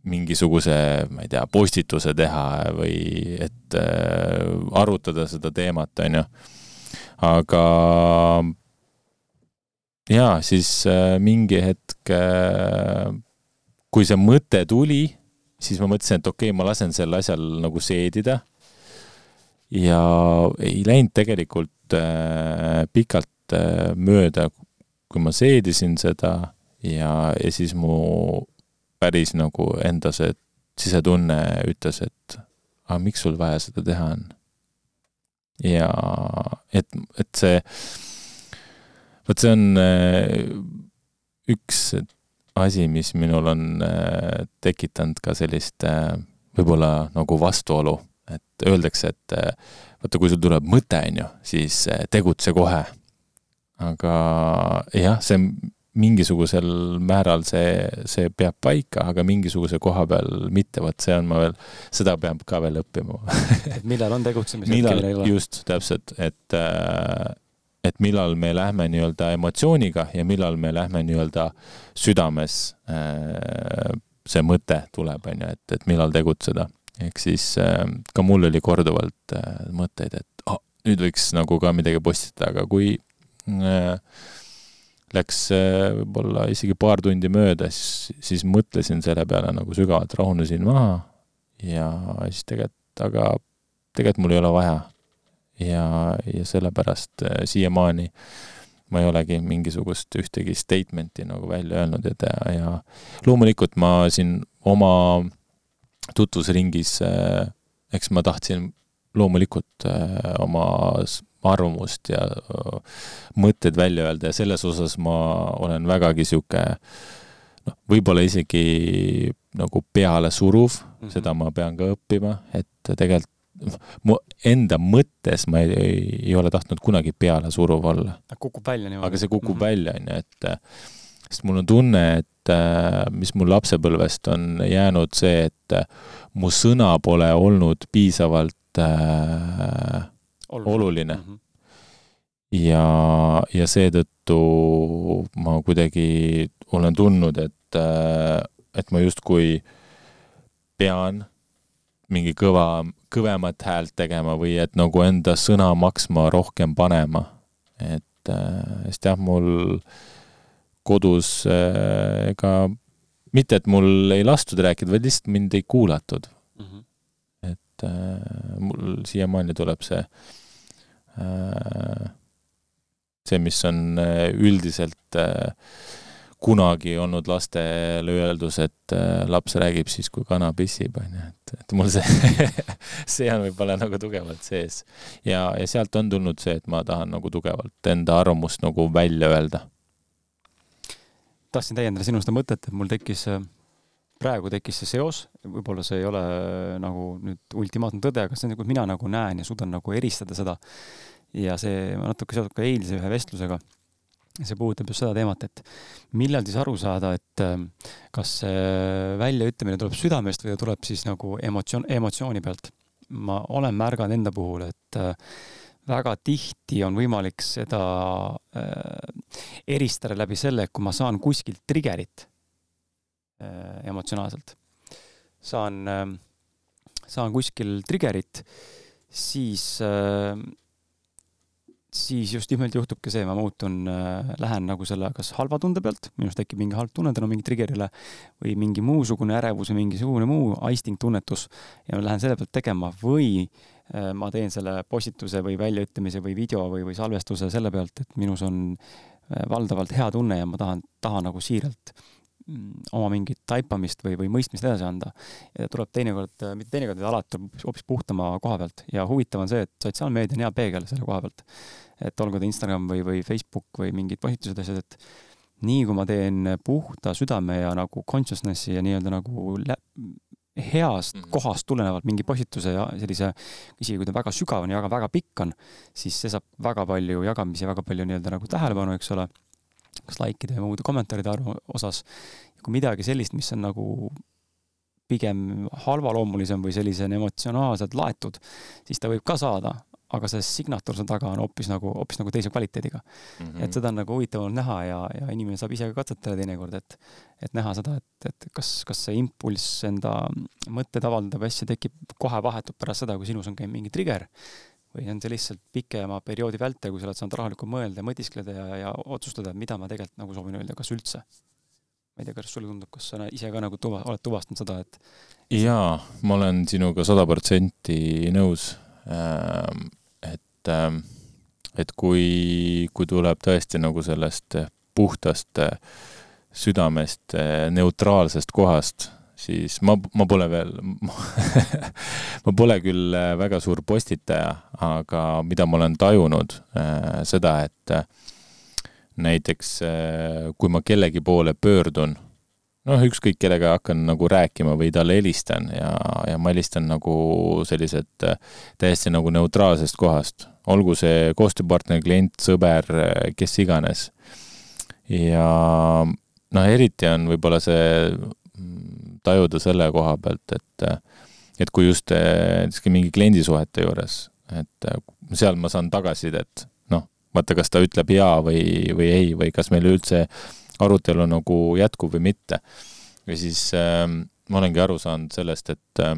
mingisuguse, ma ei tea, postituse teha või et äh, arutada seda teemat, on ju. aga jaa, siis äh, mingi hetk äh,, kui see mõte tuli, siis ma mõtlesin, et okei okay,, ma lasen sel asjal nagu seedida. ja ei läinud tegelikult äh, pikalt äh, mööda, kui ma seedisin seda ja, ja siis mu päris nagu enda see sisetunne ütles, et aga miks sul vaja seda teha on. ja et, et see, vot see on äh, üks asi, mis minul on äh, tekitanud ka sellist äh, võib-olla nagu vastuolu, et öeldakse, et vaata, kui sul tuleb mõte, on ju, siis tegutse kohe. aga jah, see mingisugusel määral see, see peab paika, aga mingisuguse koha peal mitte, vot see on ma veel, seda peab ka veel õppima et millal on tegutsemise hetk *laughs* ja millal ei ole? just, täpselt, et, äh, et millal me lähme nii-öelda emotsiooniga ja millal me lähme nii-öelda südames, äh, see mõte tuleb, on ju, et, et millal tegutseda. ehk siis äh, ka mul oli korduvalt mõtteid, et oh, nüüd võiks nagu ka midagi postitada, aga kui äh, läks äh, võib-olla isegi paar tundi mööda, siis, siis mõtlesin selle peale nagu sügavalt, rahunesin maha ja siis tegelikult, aga tegelikult mul ei ole vaja. Ja, ja sellepärast äh, siiamaani ma ei olegi mingisugust ühtegi statement'i nagu välja öelnud ja, ja loomulikult ma siin oma tutvusringis, äh, eks ma tahtsin loomulikult oma arvamust ja mõtteid välja öelda ja selles osas ma olen vägagi sihuke noh, võib-olla isegi nagu pealesuruv mm, -hmm. seda ma pean ka õppima, et tegelikult mu enda mõttes ma ei, ei, ei ole tahtnud kunagi pealesuruv olla. kukub välja niimoodi. aga see kukub mm -hmm. välja, on ju, et sest mul on tunne, et mis mul lapsepõlvest on jäänud see, et mu sõna pole olnud piisavalt äh, oluline, oluline.. Mm -hmm. ja, ja seetõttu ma kuidagi olen tundnud, et, et ma justkui pean mingi kõva, kõvemat häält tegema või et nagu enda sõna maksma rohkem panema. et sest jah, mul kodus ega mitte, et mul ei lastud rääkida, vaid lihtsalt mind ei kuulatud mm. -hmm. et äh, mul siiamaani tuleb see äh, Äh, see, mis on äh, üldiselt äh, kunagi olnud lastele öeldus, et laps räägib siis, kui kana pissib, on ju, et, et mul see *laughs* see on võib-olla nagu tugevalt sees. ja, ja sealt on tulnud see, et ma tahan nagu tugevalt enda arvamust nagu välja öelda. tahtsin täiendada sinu seda mõtet, et mul tekkis, praegu tekkis see seos, võib-olla see ei ole nagu nüüd ultimaatne tõde, aga see on nagu mina nagu näen ja suudan nagu eristada seda ja see natuke seotud ka eilse ühe vestlusega. See puudutab just seda teemat, et millal siis aru saada, et ähm, kas see väljaütlemine tuleb südamest või tuleb siis nagu emotsioon, emotsiooni pealt. ma olen märganud enda puhul, et äh, väga tihti on võimalik seda äh, eristada läbi selle, et kui ma saan kuskilt trigger'it äh, emotsionaalselt, saan äh,, saan kuskil trigger'it, siis äh, siis just nimelt juhtubki see, ma muutun äh,, lähen nagu selle kas halva tunde pealt, minus tekib mingi halb tunne tänu mingi trigger'ile või mingi muusugune ärevus või mingisugune muu aisting, tunnetus ja ma lähen selle pealt tegema. Või äh, ma teen selle postituse või väljaütlemise või video või, või salvestuse selle pealt, et minus on äh, valdavalt hea tunne ja ma tahan, tahan nagu siiralt mm, oma mingit taipamist või, või mõistmist edasi anda. ja tuleb teinekord, mitte teinekord, vaid alati hoopis puhtama koha pealt. Ja huvitav on see, et sotsiaalmeedia on hea peegel selle koha pealt et olgu ta Instagram või, või Facebook või mingid postitused, asjad, et nii kui ma teen puhta südame ja nagu consciousness'i ja nii-öelda nagu heast mm -hmm. kohast tulenevalt mingi postituse ja sellise, isegi kui ta väga sügav on ja väga, väga pikk on, siis see saab väga palju jagamisi, väga palju nii-öelda nagu tähelepanu, eks ole, kas likeide ja muude kommentaaride arvu osas. kui midagi sellist, mis on nagu pigem halvaloomulisem või sellisena emotsionaalselt laetud, siis ta võib ka saada, aga see signatuur seal taga on hoopis nagu, hoopis nagu teise kvaliteediga mm. -hmm. et seda on nagu huvitav olnud näha ja, ja inimene saab ise ka katsetada teinekord, et, et näha seda, et, et kas, kas see impulss enda mõtteid avaldada või asja tekib kohe vahetult pärast seda, kui sinus on käinud mingi trigger või on see lihtsalt pikema perioodi vältel, kui sa oled saanud rahulikult mõelda, mõtiskleda ja, ja otsustada, et mida ma tegelikult nagu soovin öelda, kas üldse. ma ei tea, kas sulle tundub, kas sa ise ka nagu tuva, oled tuvastanud seda, et? jaa, ma olen sinuga sada protsenti nõus ähm et, ähm, et kui, kui tuleb tõesti nagu sellest puhtast äh, südamest, äh, neutraalsest kohast, siis ma, ma pole veel *laughs* ma pole küll äh, väga suur postitaja, aga mida ma olen tajunud, seda, et näiteks kui ma kellegi poole pöördun, noh, ükskõik kellega hakkan nagu rääkima või talle helistan ja, ja ma helistan nagu sellised äh, täiesti nagu neutraalsest kohast, olgu see koostööpartner, klient, sõber, äh, kes iganes. ja noh, eriti on võib-olla see mm, tajuda selle koha pealt, et äh, et kui just näiteks mingi kliendisuhete juures, et seal ma saan tagasisidet, noh, vaata, kas ta ütleb jaa või, või ei või kas meil üldse arutelu nagu jätkub või mitte. ja siis äh, ma olengi aru saanud sellest, et äh,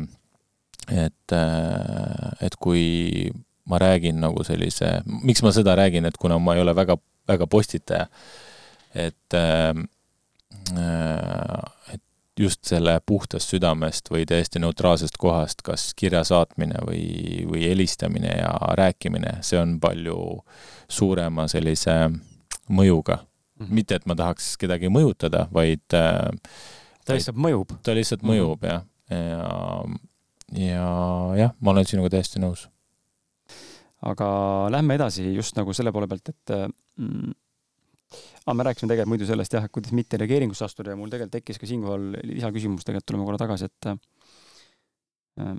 et äh,, et kui ma räägin nagu sellise, miks ma seda räägin, et kuna ma ei ole väga, väga postitaja, et äh, et just selle puhtast südamest või täiesti neutraalsest kohast, kas kirja saatmine või, või helistamine ja rääkimine, see on palju suurema sellise mõjuga mm. -hmm. mitte, et ma tahaks kedagi mõjutada, vaid äh, ta lihtsalt mõjub. ta lihtsalt mõjub mm -hmm. jah, ja, ja jah, ma olen sinuga täiesti nõus. aga lähme edasi just nagu selle poole pealt, et mm, aga me rääkisime tegelikult muidu sellest jah, et kuidas mitte reageeringusse astuda ja mul tegelikult tekkis ka siinkohal lisaküsimus, tegelikult tuleme korra tagasi, et äh,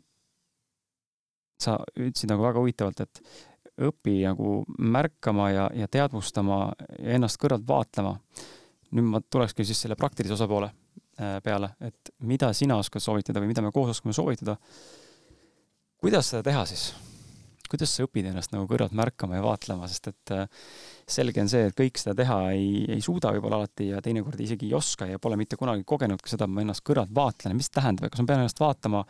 sa ütlesid nagu väga huvitavalt, et õpi nagu märkama ja, ja teadvustama ja ennast kõrvalt vaatlema. nüüd ma tulekski siis selle praktilise osapoole äh, peale, et mida sina oskad soovitada või mida me koos oskame soovitada. kuidas seda teha siis? Kuidas sa õpid ennast nagu kõrvalt märkama ja vaatlema, sest et äh, selge on see, et kõik seda teha ei, ei suuda võib-olla alati ja teinekord isegi ei oska ja pole mitte kunagi kogenud ka seda, et ma ennast kõrvalt vaatlen, mis tähendab, kas ma pean ennast vaatama,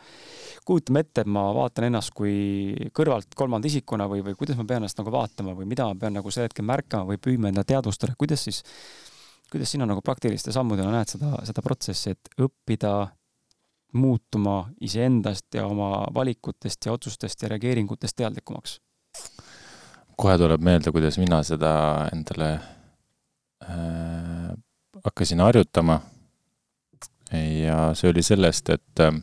kujutame ette, et ma vaatan ennast kui kõrvalt kolmanda isikuna või, või kuidas ma pean ennast nagu vaatama või mida ma pean nagu sel hetkel märkama või püüdma enda teadvustada, kuidas siis, kuidas sina nagu praktiliste sammudena näed seda, seda protsessi, et õppida muutuma iseendast ja oma valikutest ja otsustest ja reageeringutest teadlikumaks? kohe tuleb meelde, kuidas mina seda endale äh, hakkasin harjutama. ja see oli sellest, et äh, ma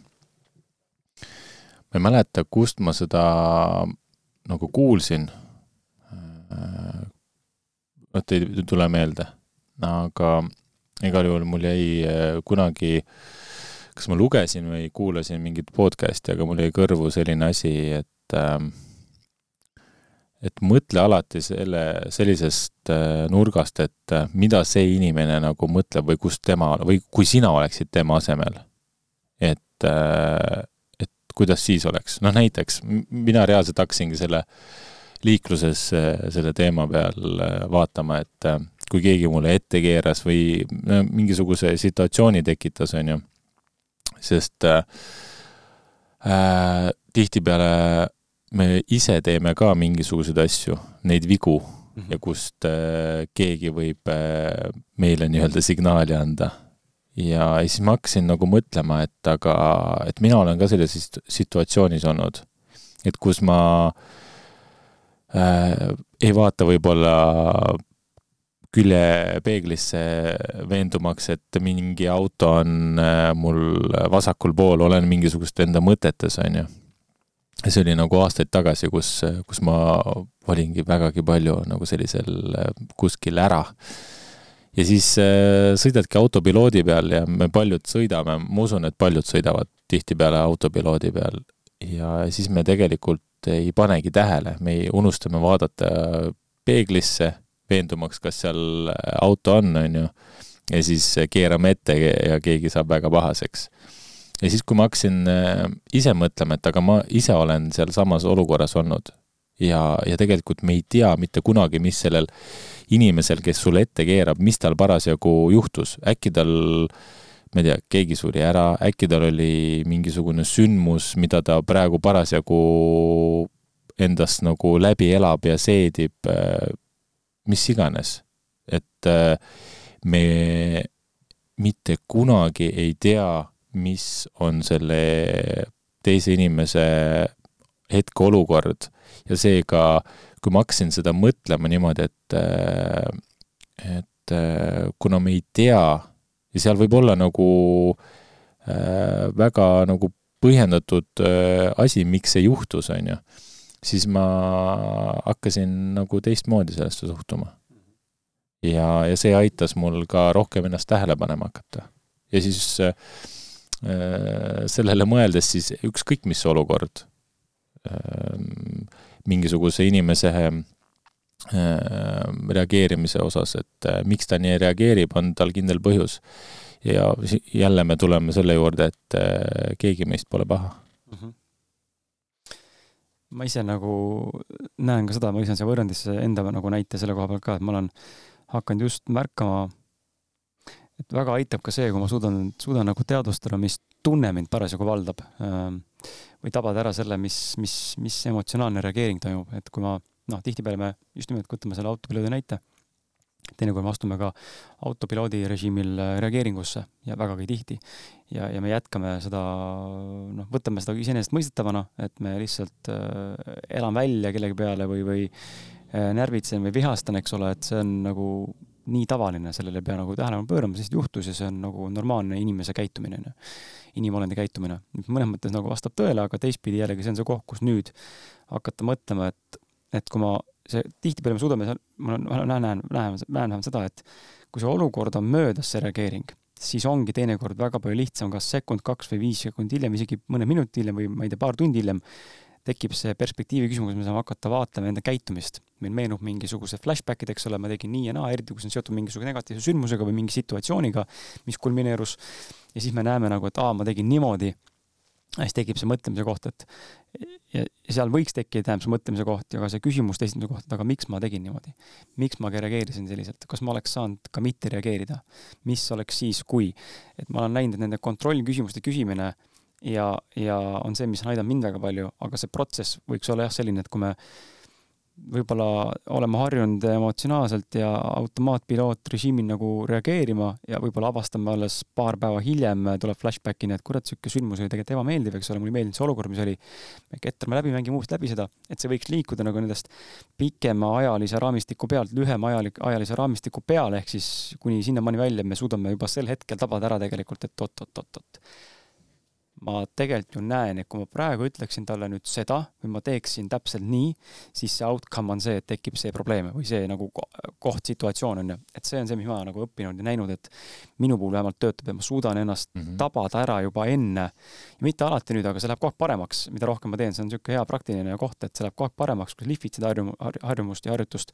ei mäleta, kust ma seda nagu kuulsin äh,. vot ei tule meelde, aga igal juhul mul jäi äh, kunagi äh, kas ma lugesin või kuulasin mingit podcast'i, aga mul jäi kõrvu selline asi, et äh, et mõtle alati selle, sellisest äh, nurgast, et äh, mida see inimene nagu mõtleb või kus tema, või kui sina oleksid tema asemel. et äh,, et kuidas siis oleks, noh näiteks mina reaalselt hakkasingi selle liikluses selle teema peal vaatama, et kui keegi mulle ette keeras või mingisuguse situatsiooni tekitas, on ju sest äh, äh, tihtipeale me ise teeme ka mingisuguseid asju, neid vigu mm -hmm. ja kust äh, keegi võib äh, meile nii-öelda signaali anda. ja siis ma hakkasin nagu mõtlema, et aga, et mina olen ka selles situatsioonis olnud, et kus ma äh, ei vaata võib-olla küljepeeglisse veendumaks, et mingi auto on äh, mul vasakul pool, olen mingisugust enda mõtetes, on ju. see oli nagu aastaid tagasi, kus, kus ma olingi vägagi palju nagu sellisel äh, kuskil ära. ja siis äh, sõidadki autopiloodi peal ja me paljud sõidame, ma usun, et paljud sõidavad tihtipeale autopiloodi peal ja siis me tegelikult ei panegi tähele, me unustame vaadata peeglisse veendumaks, kas seal auto on, on ju, ja siis keerame ette ja keegi saab väga pahaseks. ja siis, kui ma hakkasin äh, ise mõtlema, et aga ma ise olen sealsamas olukorras olnud. Ja, ja tegelikult me ei tea mitte kunagi, mis sellel inimesel, kes sulle ette keerab, mis tal parasjagu juhtus, äkki tal ma ei tea, keegi suri ära, äkki tal oli mingisugune sündmus, mida ta praegu parasjagu endast nagu läbi elab ja seedib, äh, mis iganes. et äh, me mitte kunagi ei tea, mis on selle teise inimese hetkeolukord ja seega, kui ma hakkasin seda mõtlema niimoodi, et, äh, et äh, kuna me ei tea ja seal võib olla nagu äh, väga nagu põhjendatud äh, asi, miks see juhtus, on ju siis ma hakkasin nagu teistmoodi sellesse suhtuma. ja, ja see aitas mul ka rohkem ennast tähele panema hakata. ja siis äh, sellele mõeldes siis ükskõik mis olukord äh,, mingisuguse inimese äh, reageerimise osas, et äh, miks ta nii reageerib, on tal kindel põhjus. ja jälle me tuleme selle juurde, et äh, keegi meist pole paha mm. -hmm ma ise nagu näen ka seda, ma lisan siia võrrandisse enda nagu näite selle koha pealt ka, et ma olen hakanud just märkama, et väga aitab ka see, kui ma suudan, suudan nagu teadvustada, mis tunne mind parasjagu valdab. Ähm, või tabada ära selle, mis, mis, mis emotsionaalne reageering toimub, et kui ma noh, tihtipeale me just nimelt võtame selle autopiloodi näite teinekord me astume ka autopiloodi režiimil äh, reageeringusse ja vägagi tihti. ja, ja me jätkame seda, noh, võtame seda iseenesestmõistetavana, et me lihtsalt äh, elan välja kellegi peale või, või äh, närvitsen või vihastan, eks ole, et see on nagu nii tavaline, sellele ei pea nagu tähelepanu pöörama, sest juhtus ja see on nagu normaalne inimese käitumine, onju. inimolendi käitumine. mõnes mõttes nagu vastab tõele, aga teistpidi jällegi see on see koht, kus nüüd hakata mõtlema, et, et kui ma see tihtipeale me suudame, ma näen, näen, näen, näen seda, et kui see olukord on möödas, see reageering, siis ongi teinekord väga palju lihtsam, kas sekund, kaks või viis sekundit hiljem, isegi mõne minuti hiljem või ma ei tea, paar tundi hiljem, tekib see perspektiivi küsimus, me saame hakata vaatama enda käitumist. meil meenub mingisugused flashback'id, eks ole, ma tegin nii ja naa, eriti kui see on seotud mingisuguse negatiivse sündmusega või mingi situatsiooniga, mis kulmineerus. ja siis me näeme nagu, et aa, ma tegin niimoodi siis tekib see mõtlemise koht, et ja, seal võiks tekkida, see mõtlemise koht ja ka see küsimuste esitamise koht, et aga miks ma tegin niimoodi? miks ma reageerisin selliselt, kas ma oleks saanud ka mitte reageerida? mis oleks siis, kui? et ma olen näinud, et nende kontrollküsimuste küsimine ja, ja on see, mis on aidanud mind väga palju, aga see protsess võiks olla jah, selline, et kui me võib-olla oleme harjunud emotsionaalselt ja automaatpilootrežiimil nagu reageerima ja võib-olla avastame alles paar päeva hiljem, tuleb flashback'ini, et kurat, sihuke sündmus oli tegelikult ebameeldiv, eks ole, mulle ei meeldinud see olukord, mis oli. ketrame läbi, mängime uuesti läbi seda, et see võiks liikuda nagu nendest pikemaajalise raamistiku pealt lühema ajalik, ajalise raamistiku peale, ehk siis kuni sinnamaani välja me suudame juba sel hetkel tabada ära tegelikult, et oot-oot-oot-oot ma tegelikult ju näen, et kui ma praegu ütleksin talle nüüd seda või ma teeksin täpselt nii, siis see outcome on see, et tekib see probleem või see nagu koht, situatsioon on ju. et see on see, mis ma nagu õppinud ja näinud, et minu puhul vähemalt töötab, et ma suudan ennast mm -hmm. tabada ära juba enne. mitte alati nüüd, aga see läheb kogu aeg paremaks, mida rohkem ma teen, see on niisugune hea praktiline koht, et see läheb kogu aeg paremaks, kui lihvid seda harjum-, harjumust ja harjutust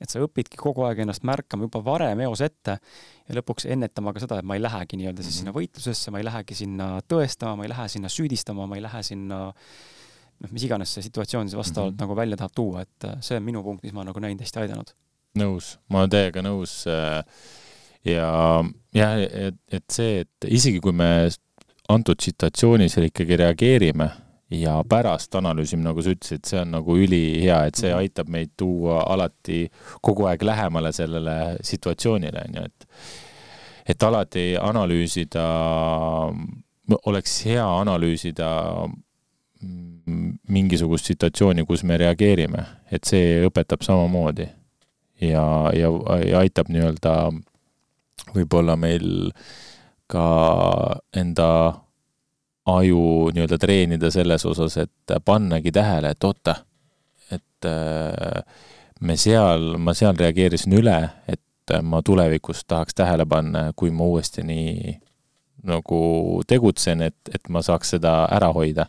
et sa õpidki kogu aeg ennast märkama juba varem eos ette ja lõpuks ennetama ka seda, et ma ei lähegi nii-öelda siis mhm. sinna võitlusesse, ma ei lähegi sinna tõestama, ma ei lähe sinna süüdistama, ma ei lähe sinna noh, mis iganes see situatsioon siis vastavalt mm -hmm. nagu välja tahab tuua, et äh, see on minu punkt, mis ma nagu näinud hästi aidanud. nõus, ma olen täiega nõus äh, ja jah, et, et see, et isegi kui me antud situatsioonis ikkagi reageerime ja pärast analüüsime, nagu sa ütlesid, see on nagu ülihea, et see mhm. aitab meid tuua alati kogu aeg lähemale sellele situatsioonile, on ju, et et alati analüüsida, oleks hea analüüsida mingisugust situatsiooni, kus me reageerime, et see õpetab samamoodi. ja, ja, ja aitab nii-öelda võib-olla meil ka enda aju nii-öelda treenida selles osas, et pannagi tähele, et oota, et äh, me seal, ma seal reageerisin üle, et ma tulevikus tahaks tähele panna, kui ma uuesti nii nagu tegutsen, et, et ma saaks seda ära hoida.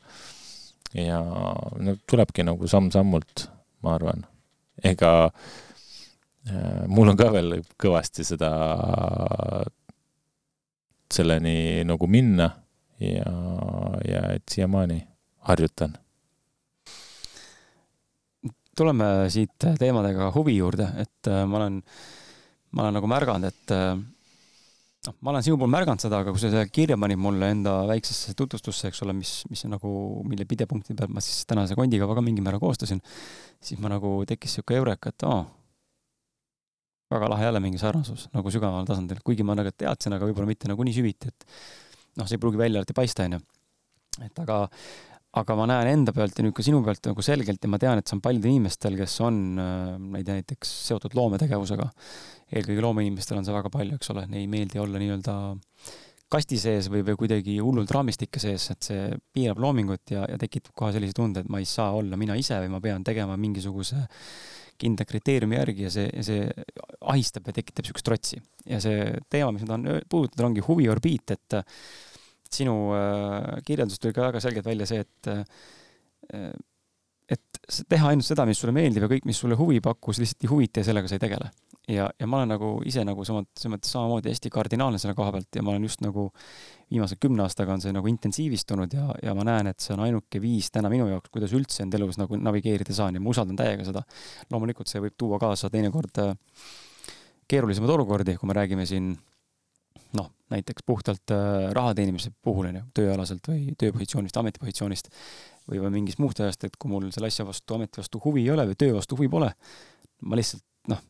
ja no tulebki nagu samm-sammult, ma arvan. ega äh, mul on ka veel kõvasti seda, selleni nagu minna ja, ja et siiamaani harjutan. tuleme siit teemadega huvi juurde, et äh, ma olen, ma olen nagu märganud, et äh, noh, ma olen sinu puhul märganud seda, aga kui sa selle kirja panid mulle enda väiksesse tutvustusse, eks ole, mis, mis nagu, mille pidepunkti pealt ma siis tänase kondikava ka mingil määral koostasin, siis ma nagu tekkis sihuke eureka, et aa, väga lahe jälle mingi sarnasus nagu sügavamal tasandil, kuigi ma nagu teadsin, aga võib-olla mitte nagu nii süviti, et noh, see ei pruugi välja alati paista, onju. et aga, aga ma näen enda pealt ja nüüd ka sinu pealt nagu selgelt ja ma tean, et see on paljudel inimestel, kes on, äh, ma ei tea, näiteks seotud loometegevusega. eelkõige loomeinimestel on see väga palju, eks ole, neile ei meeldi olla nii-öelda kasti sees või, või kuidagi hullult raamistike sees, et see piirab loomingut ja, ja tekitab kohe sellise tunde, et ma ei saa olla mina ise või ma pean tegema mingisuguse kindla kriteeriumi järgi ja see, see ahistab ja tekitab niisugust trotsi. ja see teema, mis ma tahan puudutada, ongi huviorbiit, et sinu äh, kirjeldusest tuli ka väga selgelt välja see, et äh, et teha ainult seda, mis sulle meeldib ja kõik, mis sulle huvi pakkus, lihtsalt ei huvita ja sellega sa ei tegele. ja, ja ma olen nagu ise nagu mõttes samamoodi hästi kardinaalne selle koha pealt ja ma olen just nagu viimase kümne aastaga on see nagu intensiivistunud ja, ja ma näen, et see on ainuke viis täna minu jaoks, kuidas üldse enda elus nagu navigeerida saan ja ma usaldan täiega seda. loomulikult see võib tuua kaasa teinekord äh, keerulisemaid olukordi, kui me räägime siin noh, näiteks puhtalt äh, raha teenimise puhul, on ju, tööalaselt või tööpositsioonist, ametipositsioonist või, või mingist muust ajast, et kui mul selle asja vastu, ameti vastu huvi ei ole või töö vastu huvi pole, ma lihtsalt noh,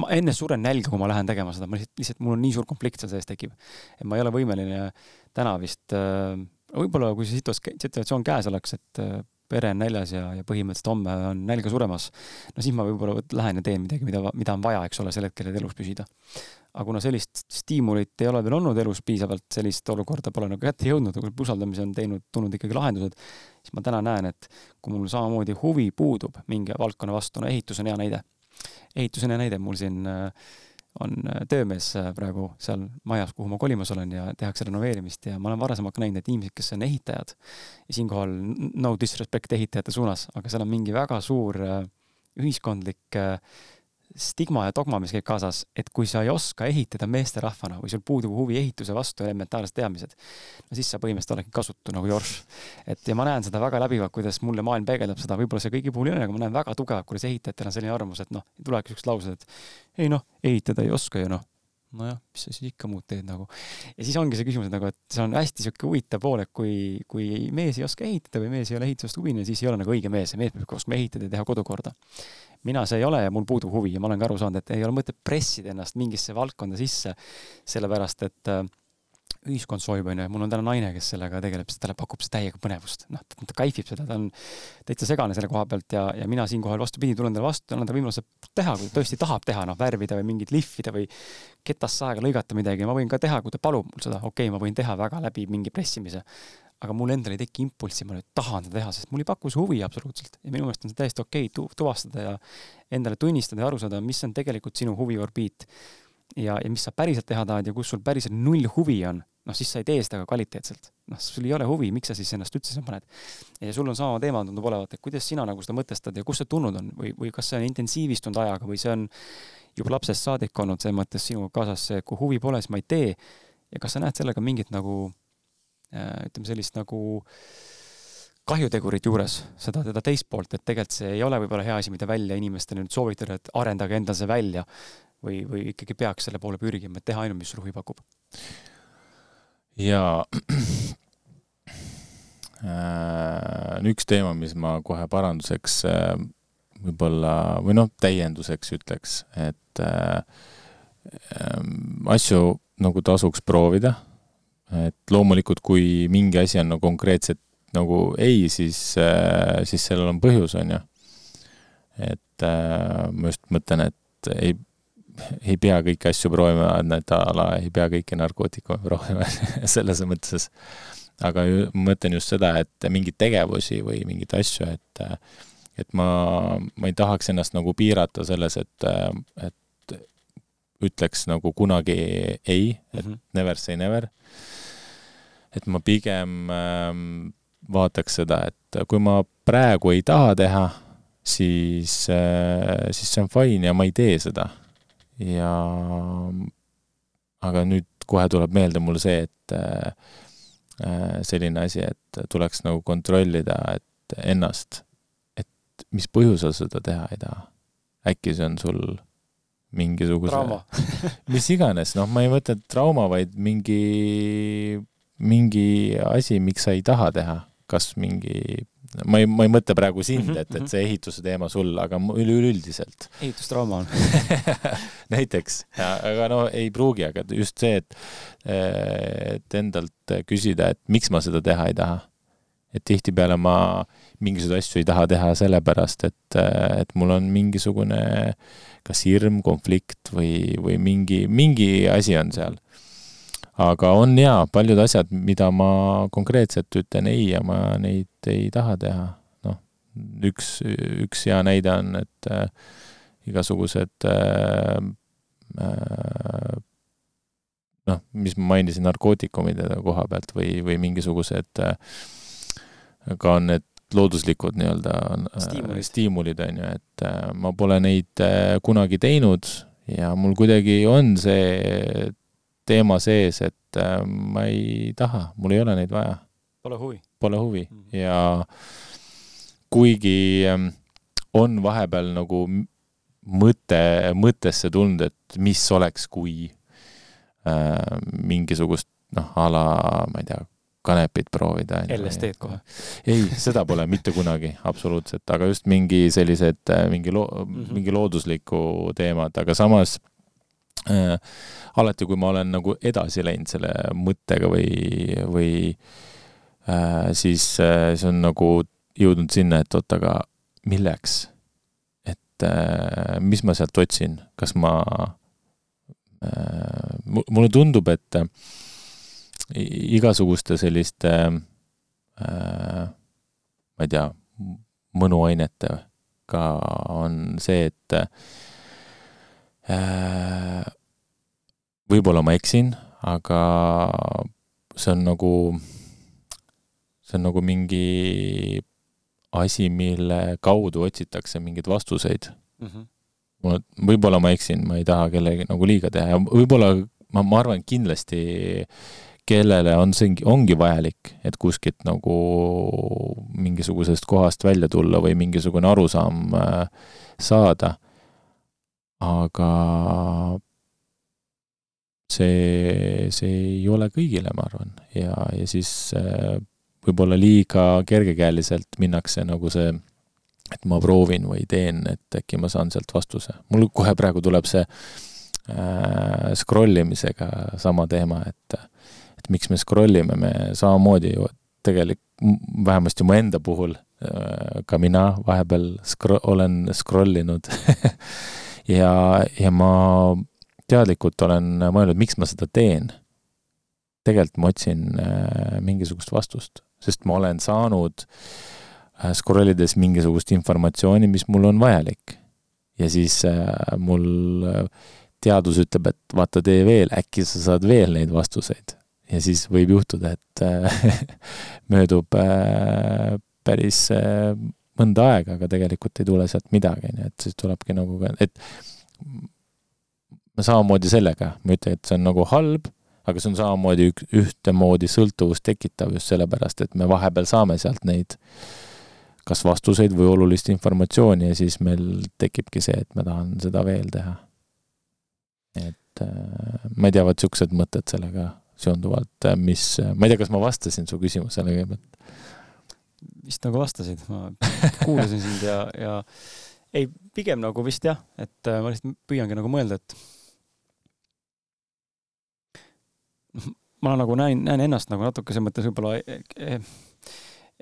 ma enne suren nälga, kui ma lähen tegema seda, ma lihtsalt, lihtsalt mul on nii suur konflikt seal sees tekib. et ma ei ole võimeline täna vist äh,, võib-olla kui see situatsioon käes oleks, et äh, pere on näljas ja, ja põhimõtteliselt homme on nälga suremas, no siis ma võib-olla lähen ja teen midagi, mida, mida on vaja, eks ole, sel hetkel, et elus püsida. Aga kuna sellist stiimulit ei ole veel olnud elus piisavalt, sellist olukorda pole nagu kätte jõudnud, kui usaldamise on teinud, tulnud ikkagi lahendused, siis ma täna näen, et kui mul samamoodi huvi puudub mingi valdkonna vastu, no ehitus on hea näide. ehitus on hea näide, mul siin äh, on äh, töömees äh, praegu seal majas, kuhu ma kolimas olen ja tehakse renoveerimist ja ma olen varasemalt ka näinud, et inimesed, kes on ehitajad ja siinkohal no disrespect ehitajate suunas, aga seal on mingi väga suur äh, ühiskondlik stigma ja dogma, mis käib kaasas, et kui sa ei oska ehitada meesterahvana või sul puudub huvi ehituse vastu, elementaarsed teadmised, no siis sa põhimõtteliselt oledki kasutu nagu jorš. et ja ma näen seda väga läbivalt, kuidas mulle maailm peegeldab seda, võib-olla see kõigi puhul ei ole, aga ma näen väga tugevalt, kuidas ehitajatel on selline arvamus, et noh, tulevadki siuksed laused, et ei noh, ehitada ei oska ju noh nojah, mis sa siis ikka muud teed nagu. ja siis ongi see küsimus nagu, et see on hästi sihuke huvitav pool, et kui, kui mees ei oska ehitada või mees ei ole ehitusest huviline, siis ei ole nagu õige mees ja mees peab oskama ehitada ja teha kodukorda mina see ei ole ja mul puudub huvi ja ma olen ka aru saanud, et ei ole mõtet pressida ennast mingisse valdkonda sisse, sellepärast et äh, ühiskond soovib, onju, mul on täna naine, kes sellega tegeleb, sest talle pakub see täiega põnevust. noh, ta kaifib seda, ta on täitsa segane selle koha pealt ja, ja mina siinkohal vastupidi, tulen talle vastu, annan talle võimaluse teha, kui ta tõesti tahab teha, noh, värvida või mingit lihvida või ketast saega lõigata midagi, ma võin ka teha, kui ta palub mul seda, okei okay,, ma võin teha väga läbi mingi pressimise aga mul endal ei teki impulssi, ma nüüd tahan seda teha, sest mul ei paku see huvi absoluutselt ja minu meelest on see täiesti okei okay, tu tuvastada ja endale tunnistada ja aru saada, mis on tegelikult sinu huviorbiit. ja, ja mis sa päriselt teha tahad ja kus sul päriselt null huvi on, noh siis sa ei tee seda ka kvaliteetselt. noh, sul ei ole huvi, miks sa siis ennast üldse sinna paned? ja sul on sama teema tundub olevat, et kuidas sina nagu seda mõtestad ja kust see tulnud on või, või kas see on intensiivistunud ajaga või see on juba lapsest saadik olnud selles mõttes sinuga kaasas kui huvi pole, siis ma ei tee. ja kas sa näed sellega mingit nagu ütleme sellist nagu kahjutegurit juures, seda, teda teist poolt, et tegelikult see ei ole võib-olla hea asi, mida välja inimestele nüüd soovitada, et arendage endal see välja või, või ikkagi peaks selle poole pürgima, et teha ainult, mis sul huvi pakub? jaa äh,, üks teema, mis ma kohe paranduseks äh, võib-olla, või noh, täienduseks ütleks, et äh, äh asju nagu tasuks proovida et loomulikult, kui mingi asi on nagu konkreetselt nagu ei, siis, äh, siis sellel on põhjus, on ju. et äh, ma just mõtlen, et ei, ei pea kõiki asju proovima, et a la ei pea kõiki narkootikume proovima *laughs* selles mõttes. aga ju, ma mõtlen just seda, et mingeid tegevusi või mingeid asju, et et ma, ma ei tahaks ennast nagu piirata selles, et, et ütleks nagu kunagi ei, et mm -hmm. never say never et ma pigem ähm, vaataks seda, et kui ma praegu ei taha teha, siis, äh, siis see on fine ja ma ei tee seda. ja aga nüüd kohe tuleb meelde mul see, et äh, äh, selline asi, et tuleks nagu kontrollida, et ennast, et mis põhjusel seda teha ei taha. äkki see on sul mingisuguse *laughs* mis iganes, noh, ma ei mõtle trauma, vaid mingi mingi asi, miks sa ei taha teha, kas mingi, ma ei, ma ei mõtle praegu sind, mhm, et, et mhm. see ehituse teema sul, aga üleüldiselt. ehitustrauma on *laughs* näiteks, aga no ei pruugi, aga just see, et, et endalt küsida, et miks ma seda teha ei taha. et tihtipeale ma mingisuguseid asju ei taha teha sellepärast, et, et mul on mingisugune kas hirm, konflikt või, või mingi, mingi asi on seal aga on jaa, paljud asjad, mida ma konkreetselt ütlen ei ja ma neid ei taha teha. noh, üks, üks hea näide on, et igasugused äh, äh, noh, mis ma mainisin, narkootikumide koha pealt või, või mingisugused äh, ka on need looduslikud nii-öelda stiimulid, stiimulid, on ju, et ma pole neid kunagi teinud ja mul kuidagi on see teema sees, et ma ei taha, mul ei ole neid vaja. Pole huvi? Pole huvi mm -hmm. ja kuigi ähm, on vahepeal nagu mõte, mõttesse tulnud, et mis oleks, kui äh, mingisugust noh, a la, ma ei tea, kanepit proovida. LSD-d kohe? ei, seda pole mitte kunagi, absoluutselt, aga just mingi sellised, äh, mingi loo- mm, -hmm. mingi loodusliku teemad, aga samas äh, alati, kui ma olen nagu edasi läinud selle mõttega või, või äh, siis äh, see on nagu jõudnud sinna, et oot, aga milleks? et äh, mis ma sealt otsin, kas ma äh,, mulle tundub, et äh, igasuguste selliste äh, ma ei tea, mõnuainetega on see, et äh, võib-olla ma eksin, aga see on nagu, see on nagu mingi asi, mille kaudu otsitakse mingeid vastuseid mm. -hmm. mul, võib-olla ma eksin, ma ei taha kellelegi nagu liiga teha ja võib-olla ma, ma arvan, kindlasti kellele on see, ongi vajalik, et kuskilt nagu mingisugusest kohast välja tulla või mingisugune arusaam äh, saada. Aga see, see ei ole kõigile, ma arvan, ja, ja siis äh, võib-olla liiga kergekäeliselt minnakse nagu see, et ma proovin või teen, et äkki ma saan sealt vastuse. mul kohe praegu tuleb see äh, scroll imisega sama teema, et et miks me scroll ime, me samamoodi ju tegelik-, vähemasti mu enda puhul äh,, ka mina vahepeal scro-, olen scroll inud *laughs* ja, ja ma teadlikult olen mõelnud, miks ma seda teen. tegelikult ma otsin äh, mingisugust vastust sest ma olen saanud äh, scroll ides mingisugust informatsiooni, mis mul on vajalik. ja siis äh, mul teadus ütleb, et vaata, tee veel, äkki sa saad veel neid vastuseid. ja siis võib juhtuda, et *laughs* möödub päris mõnda aega, aga tegelikult ei tule sealt midagi, nii et siis tulebki nagu, et samamoodi sellega, ma ei ütle, et see on nagu halb aga see on samamoodi ük-, ühtemoodi sõltuvust tekitav just sellepärast, et me vahepeal saame sealt neid kas vastuseid või olulist informatsiooni ja siis meil tekibki see, et ma tahan seda veel teha. et äh, ma ei tea, vot niisugused mõtted sellega seonduvalt, äh, mis, ma ei tea, kas ma vastasin su küsimusele kõigepealt? Vist nagu vastasid, ma *laughs* kuulasin sind ja, ja ei, pigem nagu vist jah, et äh, ma lihtsalt püüangi nagu mõelda, et ma nagu näen, näen ennast nagu natuke selles mõttes võib-olla e, e,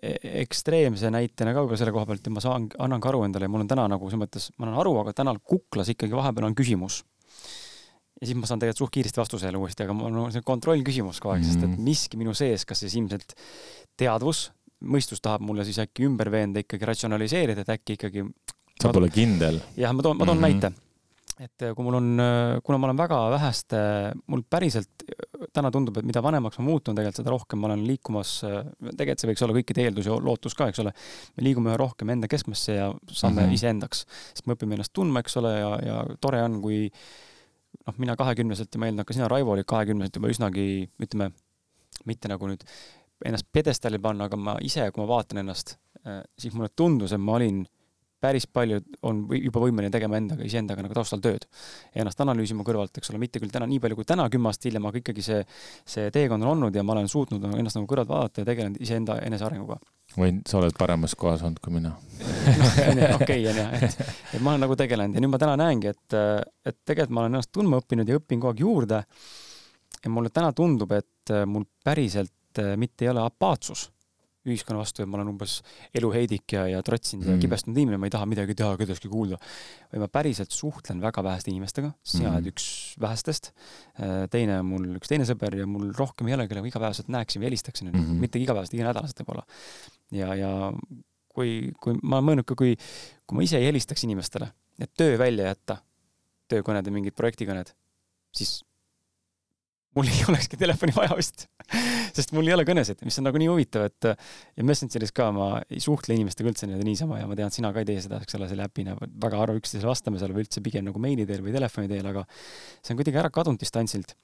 e, ekstreemse näitena ka võib-olla selle koha pealt ja ma saan, annan ka aru endale ja mul on täna nagu selles mõttes, ma annan aru, aga täna kuklas ikkagi vahepeal on küsimus. ja siis ma saan tegelikult suht kiiresti vastuse jälle uuesti, aga mul on see kontrollküsimus kogu aeg mm, -hmm. sest et miski minu sees, kas siis ilmselt teadvus, mõistus tahab mulle siis äkki ümber veenda, ikkagi ratsionaliseerida, et äkki ikkagi sa pole kindel. jah, ma toon, ma toon mm -hmm. näite et äh, kui mul on, äh, kuna ma olen väga väheste, mul päriselt äh, täna tundub, et mida vanemaks ma muutun, tegelikult seda rohkem ma olen liikumas, tegelikult see võiks olla kõikide eeldus ja lootus ka, eks ole, me liigume üha rohkem enda keskmesse ja saame mm -hmm. iseendaks. sest me õpime ennast tundma, eks ole, ja, ja tore on, kui noh, mina kahekümneselt ja ma eeldan, ka sina, Raivo, olid kahekümneselt juba üsnagi, ütleme, mitte nagu nüüd ennast pjedestaali panna, aga ma ise, kui ma vaatan ennast, siis mulle tundus, et ma olin päris palju on juba võimeline tegema endaga, iseendaga nagu taustal tööd. ennast analüüsima kõrvalt, eks ole, mitte küll täna nii palju kui täna, kümme aastat hiljem, aga ikkagi see, see teekond on olnud ja ma olen suutnud ennast nagu kõrvalt vaadata ja tegelenud iseenda enesearenguga. või sa oled paremas kohas olnud kui mina *laughs* okei, onju, et, et ma olen nagu tegelenud ja nüüd ma täna näengi, et, et tegelikult ma olen ennast tundma õppinud ja õpin kogu aeg juurde. ja mulle täna tundub, et mul päriselt mitte ei ole apaatsus ühiskonna vastu ja ma olen umbes eluheidik ja, ja trotsinud mm. ja kibestunud inimene, ma ei taha midagi teha, kedagi kuulda. või ma päriselt suhtlen väga väheste inimestega, sina mm. oled üks vähestest, äh, teine on mul üks teine sõber ja mul rohkem ei ole, kellega igapäevaselt näeksin või helistaksin mm, -hmm. mitte igapäevaselt, iganädalaselt võib-olla. ja, ja kui, kui ma olen mõelnud ka, kui, kui ma ise ei helistaks inimestele, et töö välja jätta, töökõned ja mingid projektikõned, siis mul ei olekski telefoni vaja vist sest mul ei ole kõnesid, mis on nagu nii huvitav, et ja Messengeris ka ma ei suhtle inimestega üldse nii-öelda niisama ja ma tean, sina ka ei tee seda, eks ole, selle äpina, väga harva üksteisele vastame seal või üldse pigem nagu meili teel või telefoni teel, aga see on kuidagi ära kadunud distantsilt.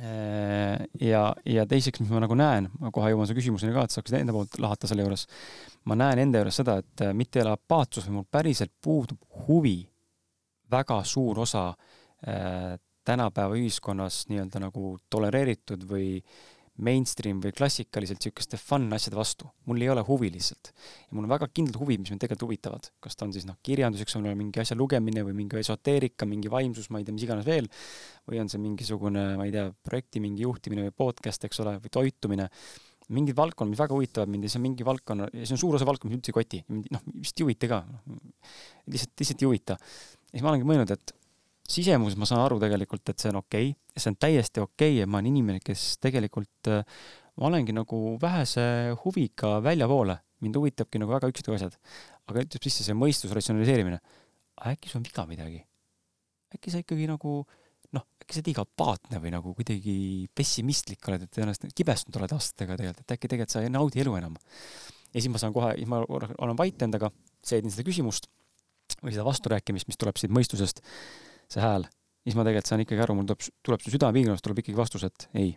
ja, ja teiseks, mis ma nagu näen, ma kohe jõuan su küsimuseni ka, et saaks enda poolt lahata selle juures, ma näen enda juures seda, et mitte ei ole apaatsus, vaid mul päriselt puudub huvi väga suur osa äh, tänapäeva ühiskonnas nii-öelda nagu tolereeritud või mainstream või klassikaliselt niisuguste fun asjade vastu. mul ei ole huvi lihtsalt. ja mul on väga kindlad huvid, mis mind tegelikult huvitavad. kas ta on siis noh, kirjandus, eks ole, mingi asja lugemine või mingi esoteerika, mingi vaimsus, ma ei tea, mis iganes veel, või on see mingisugune, ma ei tea, projekti mingi juhtimine või podcast, eks ole, või toitumine, mingid valdkonnad, mis väga huvitavad mind ja see on mingi valdkonna, see on suur osa valdkond, mis üldse ei koti. noh, vist ei huvita ka. lihtsalt, lihtsalt ei huvita. ja siis ma olengi mõelnud, et sisemuses ma saan aru tegelikult, et see on okei okay, see on täiesti okei okay, ja ma olen inimene, kes tegelikult, äh, ma olengi nagu vähese huviga väljapoole, mind huvitabki nagu väga üksikud asjad. aga ütleb sisse see mõistus, ratsionaliseerimine. äkki sul on viga midagi? äkki sa ikkagi nagu noh, äkki sa liiga apaatne või nagu kuidagi pessimistlik oled, et ennast kibestunud oled aastatega tegelikult, et äkki tegelikult sa ei naudi elu enam. ja siis ma saan kohe, siis ma olen vait endaga, seedin seda küsimust või seda vasturääkimist, mis tuleb siit mõistusest see hääl, siis ma tegelikult saan ikkagi aru, mul tuleb, tuleb su südamepiirkonnast tuleb ikkagi vastus, et ei.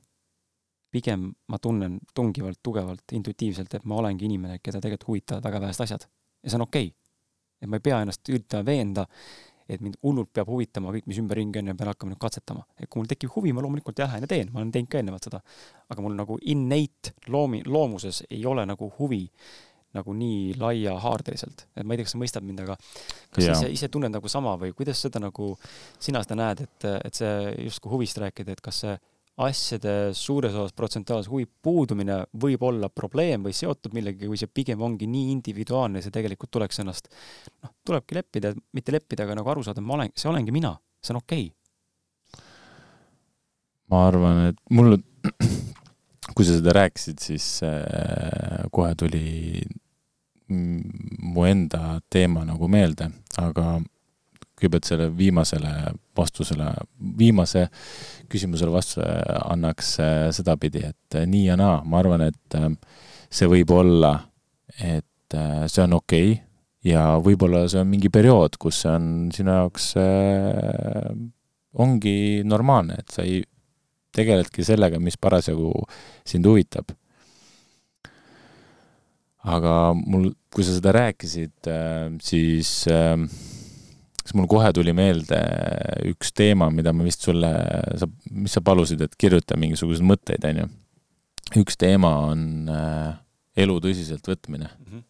pigem ma tunnen tungivalt, tugevalt, intuitiivselt, et ma olengi inimene, keda tegelikult huvitavad väga vähesed asjad. ja see on okei okay.. et ma ei pea ennast üritama veenda, et mind hullult peab huvitama kõik, mis ümberringi on ja pean hakkama nüüd katsetama. et kui mul tekib huvi, ma loomulikult jah, ja teen, ma olen teinud ka eelnevalt seda. aga mul nagu innate loomi, loomuses ei ole nagu huvi nagu nii laiahaardeliselt, et ma ei tea, kas sa mõistad mind, aga kas sa ise, ise tunned nagu sama või kuidas seda nagu sina seda näed, et, et see justkui huvist rääkida, et kas see asjade suures osas protsentuaalse huvi puudumine võib olla probleem või seotud millegagi või see pigem ongi nii individuaalne, see tegelikult tuleks ennast, noh, tulebki leppida, mitte leppida, aga nagu aru saada, ma olen, see olengi mina, see on okei. Okay.. ma arvan, et mul, *clears throat* kui sa seda rääkisid, siis äh, kohe tuli mu enda teema nagu meelde, aga kõigepealt selle viimasele vastusele, viimase küsimusele vastuse annaks äh, sedapidi, et äh, nii ja naa, ma arvan, et äh, see võib olla, et see on okei okay ja võib-olla see on mingi periood, kus see on sinu jaoks ongi normaalne, et sa ei tegeledki sellega, mis parasjagu sind huvitab aga mul, kui sa seda rääkisid, äh, siis äh, siis mul kohe tuli meelde üks teema, mida ma vist sulle, sa, mis sa palusid, et kirjuta mingisuguseid mõtteid, on ju. üks teema on äh, elu tõsiselt võtmine mm. -hmm.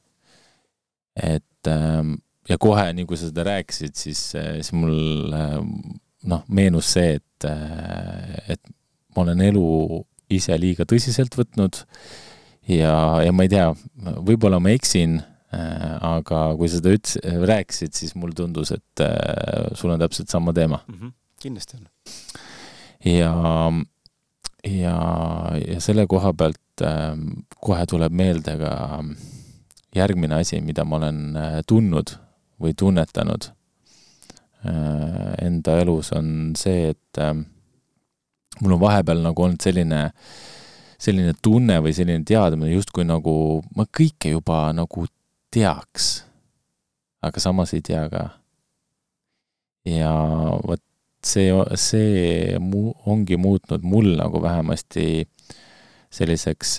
et ähm, ja kohe, nii kui sa seda rääkisid, siis, siis mul noh, meenus see, et, et ma olen elu ise liiga tõsiselt võtnud ja, ja ma ei tea, võib-olla ma eksin äh,, aga kui sa seda ütles, rääkisid, siis mulle tundus, et äh, sul on täpselt sama teema mm. -hmm. kindlasti on. ja, ja, ja selle koha pealt äh, kohe tuleb meelde ka järgmine asi, mida ma olen tundnud või tunnetanud enda elus, on see, et mul on vahepeal nagu olnud selline äh, selline tunne või selline teadmine, justkui nagu ma kõike juba nagu teaks. aga samas ei tea ka. ja vot see, see mu-, ongi muutnud mul nagu vähemasti selliseks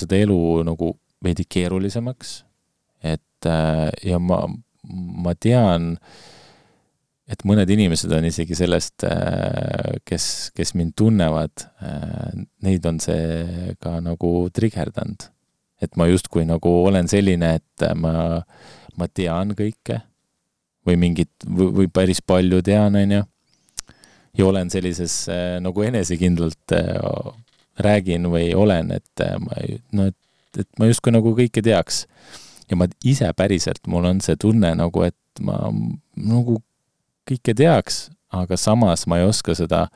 seda elu nagu veidi keerulisemaks. et ja ma, ma tean äh, et mõned inimesed on isegi sellest, äh, kes, kes mind tunnevad, äh, neid on see ka nagu trigerdanud. et ma justkui nagu olen selline, et ma, ma tean kõike või mingit, või päris palju tean, on ju, ja olen sellises äh, nagu enesekindlalt räägin või olen, et ma, no et, et ma justkui nagu kõike teaks. ja ma ise päriselt, mul on see tunne nagu, et ma nagu kõike teaks, aga samas ma ei oska seda,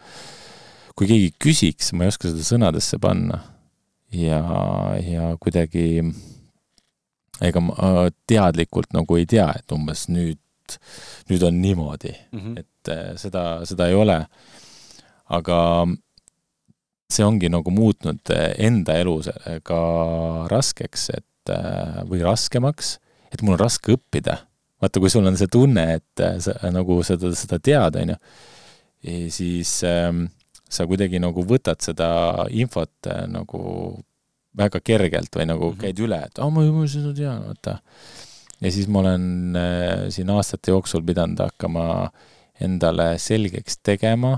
kui keegi küsiks, ma ei oska seda sõnadesse panna. ja, ja kuidagi ega ma teadlikult nagu ei tea, et umbes nüüd, nüüd on niimoodi mm, -hmm. et äh, seda, seda ei ole. aga see ongi nagu muutnud enda elu ka raskeks, et või raskemaks, et mul on raske õppida. Vaata, kui sul on see tunne, et sa nagu seda, seda tead, on ju, siis ähm, sa kuidagi nagu võtad seda infot äh, nagu väga kergelt või nagu mm -hmm. käid üle, et aa, ma juba seda tean, vaata. ja siis ma olen äh, siin aastate jooksul pidanud hakkama endale selgeks tegema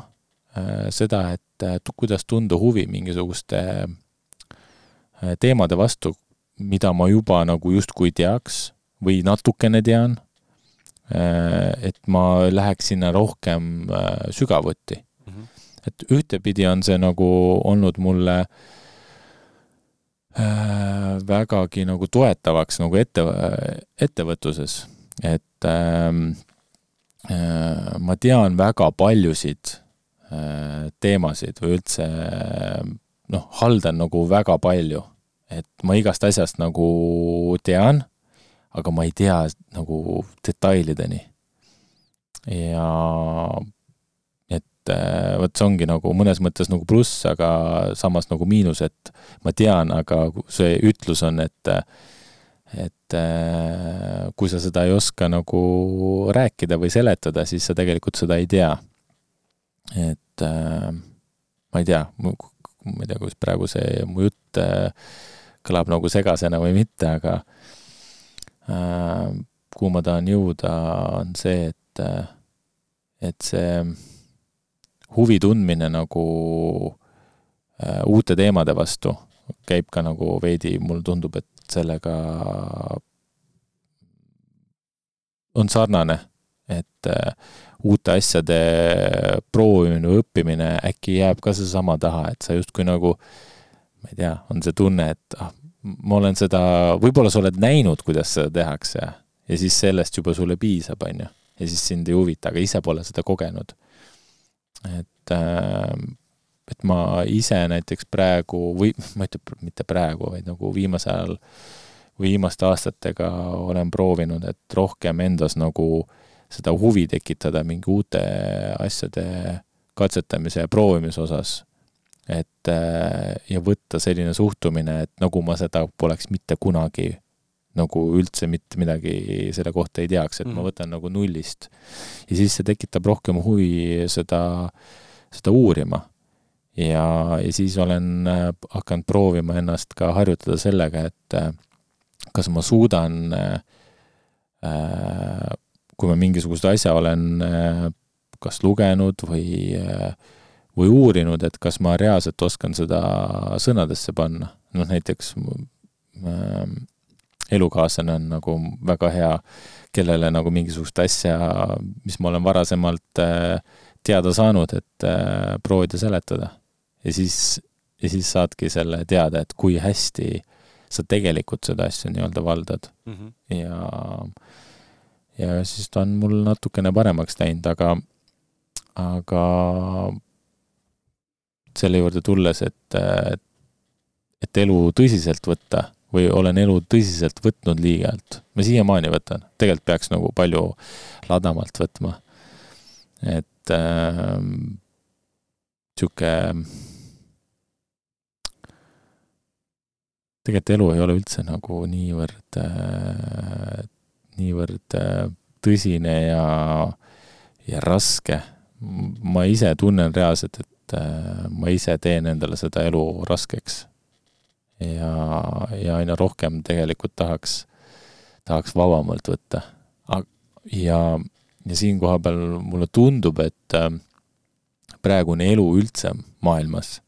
äh, seda, et äh, kuidas tunda huvi mingisuguste äh, teemade vastu, mida ma juba nagu justkui teaks või natukene tean äh,. Et ma läheks sinna rohkem äh, sügavuti. Et ühtepidi on see nagu olnud mulle äh, vägagi nagu toetavaks nagu ette, ettevõtluses, et ähm, äh, ma tean väga paljusid äh, teemasid või üldse noh, haldan nagu väga palju, et ma igast asjast nagu tean, aga ma ei tea nagu detailideni. ja et äh, vot see ongi nagu mõnes mõttes nagu pluss, aga samas nagu miinus, et ma tean, aga see ütlus on, et et äh, kui sa seda ei oska nagu rääkida või seletada, siis sa tegelikult seda ei tea. et äh, ma ei tea, ma ei tea, kuidas praegu see mu jutt kõlab nagu segasena või mitte, aga kuhu ma tahan jõuda, on see, et, et see huvi tundmine nagu äh, uute teemade vastu käib ka nagu veidi, mulle tundub, et sellega on sarnane, et äh, uute asjade proovimine või õppimine äkki jääb ka seesama taha, et sa justkui nagu, ma ei tea, on see tunne, et ah, ma olen seda, võib-olla sa oled näinud, kuidas seda tehakse ja siis sellest juba sulle piisab, on ju. ja siis sind ei huvita, aga ise pole seda kogenud et, ähm, et ma ise näiteks praegu või ma ei ütle mitte praegu, vaid nagu viimasel ajal viimaste aastatega olen proovinud, et rohkem endas nagu seda huvi tekitada mingi uute asjade katsetamise ja proovimise osas. Et äh, ja võtta selline suhtumine, et nagu ma seda poleks mitte kunagi nagu üldse mitte midagi selle kohta ei teaks, et mm. ma võtan nagu nullist. ja siis see tekitab rohkem huvi seda, seda uurima. ja, ja siis olen äh, hakanud proovima ennast ka harjutada sellega, et äh, kas ma suudan äh, kui ma mingisugust asja olen kas lugenud või, või uurinud, et kas ma reaalselt oskan seda sõnadesse panna. noh, näiteks elukaaslane on nagu väga hea, kellele nagu mingisugust asja, mis ma olen varasemalt äh, teada saanud, et äh, proovida seletada. ja siis, ja siis saadki selle teada, et kui hästi sa tegelikult seda asja nii-öelda valdad mm. -hmm. ja, ja siis ta on mul natukene paremaks läinud, aga, aga selle juurde tulles, et, et elu tõsiselt võtta või olen elu tõsiselt võtnud liialt. ma siiamaani võtan, tegelikult peaks nagu palju ladamalt võtma. et äh, sihuke, tegelikult elu ei ole üldse nagu niivõrd äh,, niivõrd äh, tõsine ja, ja raske. ma ise tunnen reaalselt, et äh, ma ise teen endale seda elu raskeks ja, ja aina rohkem tegelikult tahaks, tahaks vabamalt võtta. ja, ja siin koha peal mulle tundub, et äh, praegune elu üldse maailmas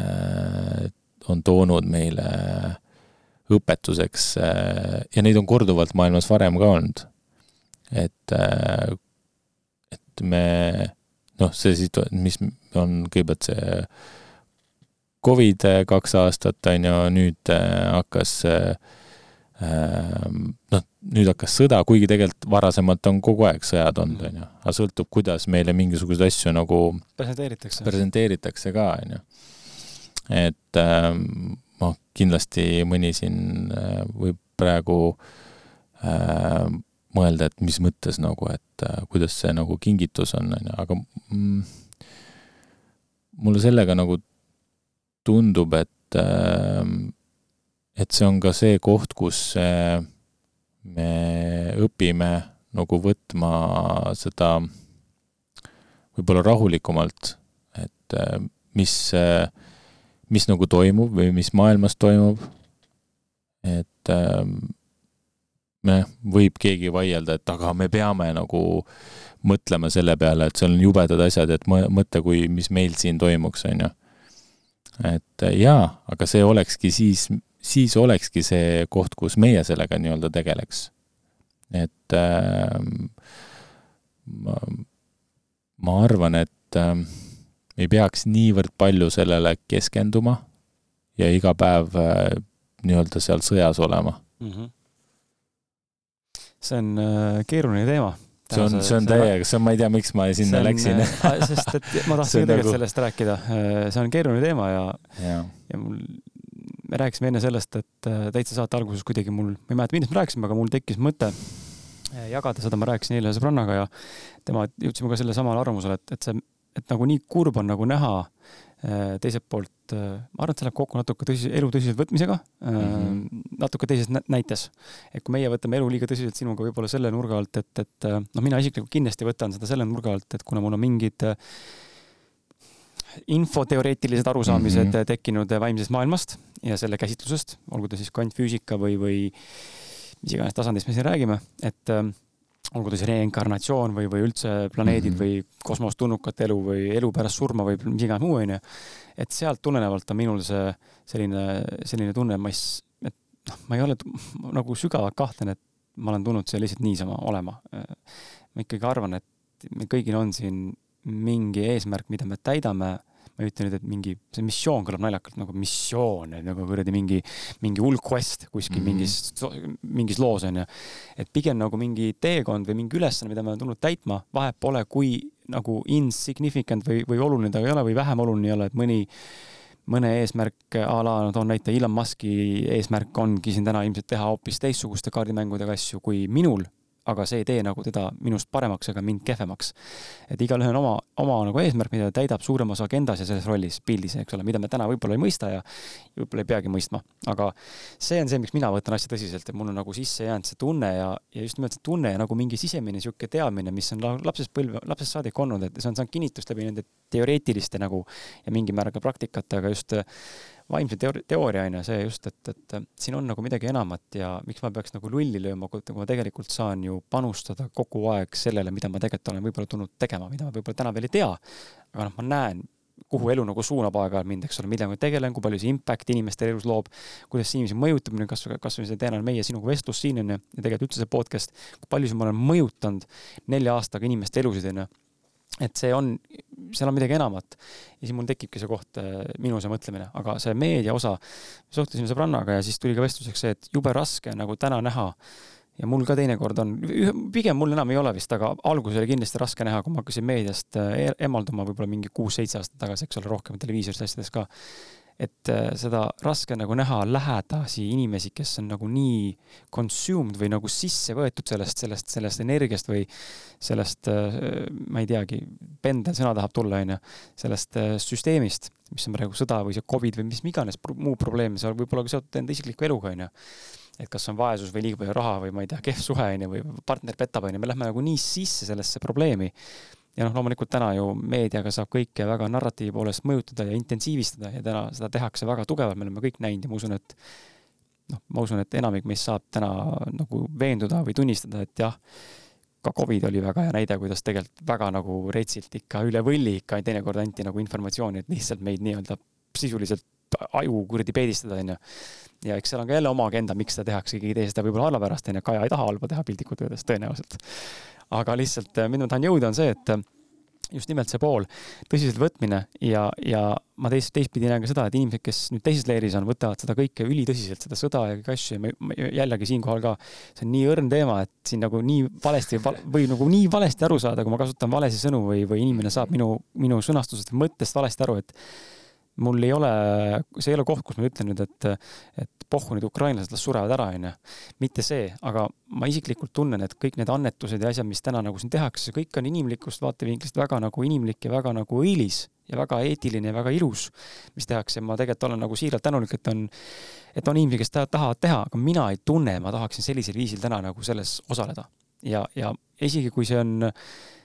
äh, on toonud meile õpetuseks ja neid on korduvalt maailmas varem ka olnud. et, et me noh, see situ-, mis on kõigepealt see Covid kaks aastat, on ju, nüüd äh, hakkas äh, noh, nüüd hakkas sõda, kuigi tegelikult varasemalt on kogu aeg sõjad olnud, on ju, aga sõltub, kuidas meile mingisuguseid asju nagu presenteeritakse, presenteeritakse ka, on ju. et ähm, noh, kindlasti mõni siin äh, võib praegu äh, mõelda, et mis mõttes nagu, et äh, kuidas see nagu kingitus on, on ju, aga mm, mulle sellega nagu tundub, et äh, et see on ka see koht, kus äh, me õpime nagu võtma seda võib-olla rahulikumalt, et äh, mis mis nagu toimub või mis maailmas toimub. et äh, võib keegi vaielda, et aga me peame nagu mõtlema selle peale, et seal on jubedad asjad, et mõtle, kui, mis meil siin toimuks, on ju. et äh, jaa, aga see olekski siis, siis olekski see koht, kus meie sellega nii-öelda tegeleks. et äh, ma, ma arvan, et äh, ei peaks niivõrd palju sellele keskenduma ja iga päev äh, nii-öelda seal sõjas olema mm. -hmm. See on äh, keeruline teema. see on, see on täiega, see on, ma ei tea, miks ma sinna on, läksin äh, sest et *laughs* ma tahtsin tegelikult nagu... sellest rääkida. see on keeruline teema ja, ja., ja mul, me rääkisime enne sellest, et täitsa saate alguses kuidagi mul, ma ei mäleta, millest me rääkisime, aga mul tekkis mõte jagada seda, ma rääkisin eile sõbrannaga ja tema, jõudsime ka selle samale arvamusele, et, et see et nagu nii kurb on nagu näha äh, teiselt poolt, äh, ma arvan, et see läheb kokku natuke tõsi, elu tõsiselt võtmisega mm, -hmm. natuke teises näites. et kui meie võtame elu liiga tõsiselt sinuga võib-olla selle nurga alt, et, et noh, mina isiklikult kindlasti võtan seda selle nurga alt, et kuna mul on mingid infoteoreetilised arusaamised mm -hmm. tekkinud vaimsest maailmast ja selle käsitlusest, olgu ta siis kvantfüüsika või, või mis iganes tasandist me siin räägime, et olgu ta siis reinkarnatsioon või, või üldse planeedid mm -hmm. või kosmostulnukat elu või elu pärast surma või mis iganes muu, onju. et sealt tulenevalt on minul see selline, selline tunne, ma ei, et noh, ma ei ole nagu sügavalt kahtlen, et ma olen tulnud siia lihtsalt niisama olema. ma ikkagi arvan, et meil kõigil on siin mingi eesmärk, mida me täidame ma ei ütle nüüd, et mingi, see missioon kõlab naljakalt nagu missioon, nagu kuradi mingi, mingi hull quest kuskil mm -hmm. mingis, mingis loos onju. et pigem nagu mingi teekond või mingi ülesanne, mida me oleme tulnud täitma, vahet pole, kui nagu insignificant või, või oluline ta ei ole või vähem oluline ei ole, et mõni mõne eesmärk a la, no toon näite, Elon Musk'i eesmärk ongi siin täna ilmselt teha hoopis teistsuguste kaardimängudega asju kui minul aga see ei tee nagu teda minust paremaks ega mind kehvemaks. et igalühel on oma, oma nagu eesmärk, mida ta täidab suuremas agendas ja selles rollis, pildis, eks ole, mida me täna võib-olla ei mõista ja võib-olla ei peagi mõistma. aga see on see, miks mina võtan asja tõsiselt, et mul on nagu sisse jäänud see tunne ja, ja just nimelt see tunne ja nagu mingi sisemine niisugune teadmine, mis on lapsest põlve, lapsest saadik olnud, et see on saanud kinnitust läbi nende teoreetiliste nagu ja mingi määral ka praktikate, aga just vaimse teooria, on ju see just, et, et siin on nagu midagi enamat ja miks ma peaks nagu lulli lööma, kui ma tegelikult saan ju panustada kogu aeg sellele, mida ma tegelikult olen võib-olla tulnud tegema, mida ma võib-olla täna veel ei tea. aga noh, ma näen, kuhu elu nagu suunab aeg-ajalt mind, eks ole, millega ma tegelen, kui palju see impact inimeste elus loob, kuidas see inimesi mõjutab, kas, kas või see tänane meie sinuga vestlus siin on ju, ja tegelikult üldse see podcast, kui palju ma olen mõjutanud nelja aastaga inimeste elusid on ju et see on, seal on midagi enamat. ja siis mul tekibki see koht, äh, minu see mõtlemine, aga see meedia osa, suhtlesime sõbrannaga ja siis tuli ka vestluseks see, et jube raske on nagu täna näha. Ja mul ka teinekord on, pigem mul enam ei ole vist, aga alguses oli kindlasti raske näha, kui ma hakkasin meediast äh, emalduma võib-olla mingi kuus-seitse aastat tagasi, eks ole, rohkem televiisorist asjades ka et äh, seda raske nagu näha lähedasi inimesi, kes on nagu nii consumed või nagu sisse võetud sellest, sellest, sellest energiast või sellest, äh, ma ei teagi, pendel sõna tahab tulla, onju, sellest äh, süsteemist, mis on praegu sõda või see Covid või mis iganes muu probleem, see võib olla ka seotud enda isikliku eluga, onju et kas on vaesus või liiga palju raha või ma ei tea, kehv suhe onju või partner petab onju, me lähme nagu nii sisse sellesse probleemi ja noh, loomulikult täna ju meediaga saab kõike väga narratiivi poolest mõjutada ja intensiivistada ja täna seda tehakse väga tugevalt, me oleme kõik näinud ja ma usun, et noh, ma usun, et enamik meist saab täna nagu veenduda või tunnistada, et jah, ka Covid oli väga hea näide, kuidas tegelikult väga nagu retsilt ikka üle võlli ikka teinekord anti nagu informatsiooni, et lihtsalt meid nii-öelda sisuliselt aju kuradi peedistada, onju. Ja eks seal on ka jälle oma agenda, miks seda tehakse, keegi ei tee seda võib-olla halva pärast, onju, Kaja ei taha halba teha piltlikult öeldes, tõenäoliselt. Aga lihtsalt, äh, mida ma tahan jõuda, on see, et äh, just nimelt see pool, tõsiselt võtmine ja, ja ma teist, teistpidi näen ka seda, et inimesed, kes nüüd teises leeris on, võtavad seda kõike ülitõsiselt, seda sõda ja kõiki asju ja ma jällegi siinkohal ka, see on nii õrn teema, et siin nagu nii valesti või nagu nii valesti aru saada, kui ma kasutan valesi sõnu või, või inimene saab minu, minu sõnastusest mõttest valesti aru, et mul ei ole, see ei ole koht, kus ma ütlen nüüd, et, et pohhu nüüd ukrainlased, las surevad ära, onju. mitte see, aga ma isiklikult tunnen, et kõik need annetused ja asjad, mis täna nagu siin tehakse, kõik on inimlikust vaatevinklist väga nagu inimlik ja väga nagu õilis ja väga eetiline ja väga ilus, mis tehakse. ma tegelikult olen nagu siiralt tänulik, et on, et on inimesi, kes tahavad teha, aga mina ei tunne, ma tahaksin sellisel viisil täna nagu selles osaleda. ja, ja isegi kui see on Äh,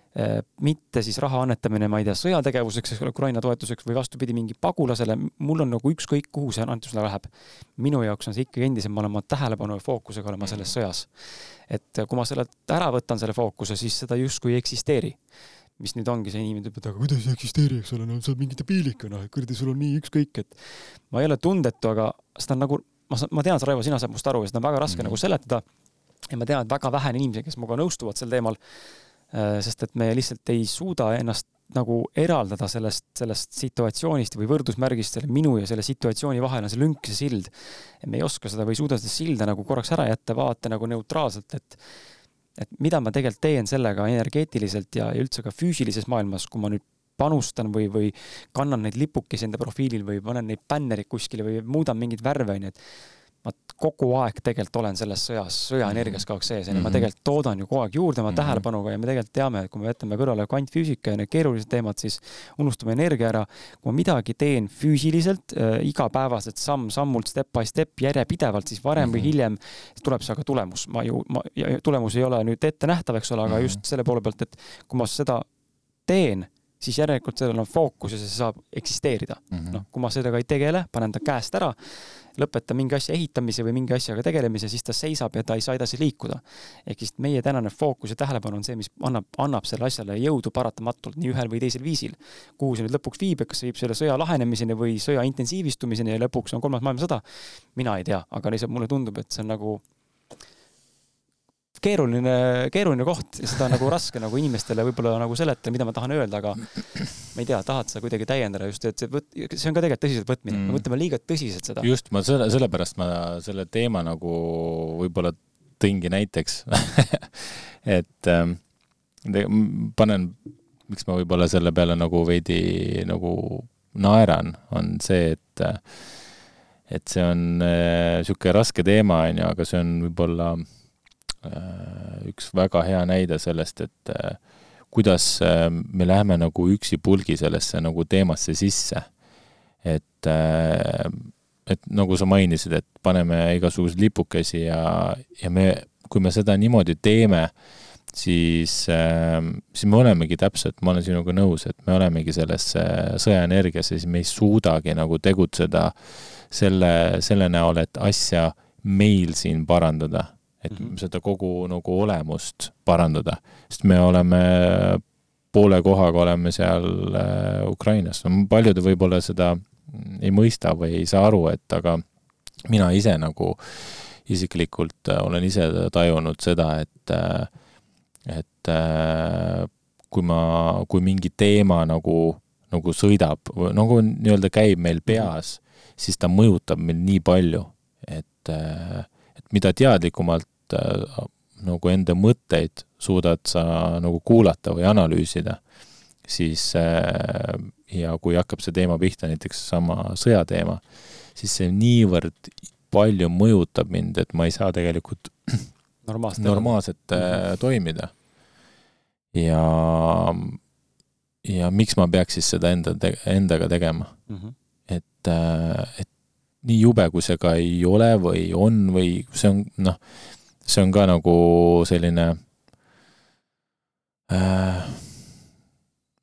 mitte siis raha annetamine, ma ei tea, sõjategevuseks, eks ole, Ukraina toetuseks või vastupidi, mingi pagulasele, mul on nagu ükskõik, kuhu see annetus läheb. minu jaoks on see ikkagi endiselt, ma olen oma tähelepanu ja fookusega olema selles sõjas. et kui ma selle ära võtan, selle fookuse, siis seda justkui ei eksisteeri. mis nüüd ongi, see inimene ütleb, et aga kuidas ei eksisteeri, eks ole, no sa oled mingi debiilik, noh, kuradi, sul on nii ükskõik, et ma ei ole tundetu, aga seda on nagu, ma, ma tean, Raivo, sina saad must aru ja seda on väga raske mm -hmm. nagu seletada. ja ma tean, et väga vähe on inimesi, kes minuga nõustuvad sel teemal Äh, sest et me lihtsalt ei suuda ennast nagu eraldada sellest, sellest situatsioonist või võrdusmärgist selle minu ja selle situatsiooni vahel on see lünk, see sild. me ei oska seda või ei suuda seda silda nagu korraks ära jätta, vaata nagu neutraalselt, et et mida ma tegelikult teen sellega energeetiliselt ja, ja üldse ka füüsilises maailmas, kui ma nüüd panustan või, või kannan neid lipukesi enda profiilil või panen neid bännereid kuskile või muudan mingeid värve, onju, et ma kogu aeg tegelikult olen selles sõjas, sõjaenergias kogu aeg sees, onju, ma mhm. tegelikult toodan ju kogu aeg juurde oma mm -hmm. tähelepanuga ja me tegelikult teame, et kui me jätame kõrvale kvantfüüsika ja need keerulised teemad, siis unustame energia ära. kui ma midagi teen füüsiliselt äh, igapäevaselt, samm-sammult, step by step, järjepidevalt, siis varem mm -hmm. või mhm. hiljem tuleb see aga tulemus. ma ju, ma, tulemus ei ole nüüd ettenähtav, eks ole, aga mm -hmm. just selle poole pealt, et kui ma seda teen siis järelikult sellel on fookus ja see saab eksisteerida mm -hmm.. noh, kui ma sellega ei tegele, panen ta käest ära, lõpetan mingi asja ehitamise või mingi asjaga tegelemise, siis ta seisab ja ta ei saa edasi liikuda. ehk siis meie tänane fookus ja tähelepanu on see, mis annab, annab sellele asjale jõudu paratamatult nii ühel või teisel viisil. kuhu see nüüd lõpuks viib, kas see viib selle sõja lahenemiseni või sõja intensiivistumiseni ja lõpuks on kolmas maailmasõda, mina ei tea, aga lihtsalt mulle tundub, et see on nagu keeruline, keeruline koht ja seda on nagu raske nagu inimestele võib-olla nagu seletada, mida ma tahan öelda, aga ma ei tea, tahad sa kuidagi täiendada just, et see võt-, see on ka tegelikult tõsiselt võtmine mm., me võtame liiga tõsiselt seda. just, ma selle, sellepärast ma selle teema nagu võib-olla tõingi näiteks *laughs* et ähm, panen, miks ma võib-olla selle peale nagu veidi nagu naeran, on see, et et see on niisugune äh, raske teema, on ju, aga see on võib-olla äh, Äh, üks väga hea näide sellest, et äh, kuidas äh, me läheme nagu üksipulgi sellesse nagu teemasse sisse. et, et nagu sa mainisid, et paneme igasuguseid lipukesi ja, ja me, kui me seda niimoodi teeme, siis, siis me olemegi täpselt, ma olen sinuga nõus, et me olemegi selles sõjaenergias ja siis me ei suudagi nagu tegutseda selle, selle näol, et asja meil siin parandada et mm -hmm. seda kogu nagu olemust parandada, sest me oleme poole kohaga oleme seal äh, Ukrainas, paljud võib-olla seda ei mõista või ei saa aru, et aga mina ise nagu isiklikult äh, olen ise tajunud seda, et äh, et kui ma, kui mingi teema nagu, nagu sõidab, nagu nii-öelda käib meil peas, siis ta mõjutab mind nii palju, et äh, mida teadlikumalt äh, nagu enda mõtteid suudad sa nagu kuulata või analüüsida, siis äh, ja kui hakkab see teema pihta, näiteks sama sõjateema, siis see niivõrd palju mõjutab mind, et ma ei saa tegelikult *clears throat* normaalselt, normaalselt äh, mhm. toimida. ja, ja miks ma peaks siis seda enda, endaga tegema mm? -hmm. et, et nii jube, kui see ka ei ole või on või see on noh, see on ka nagu selline äh,,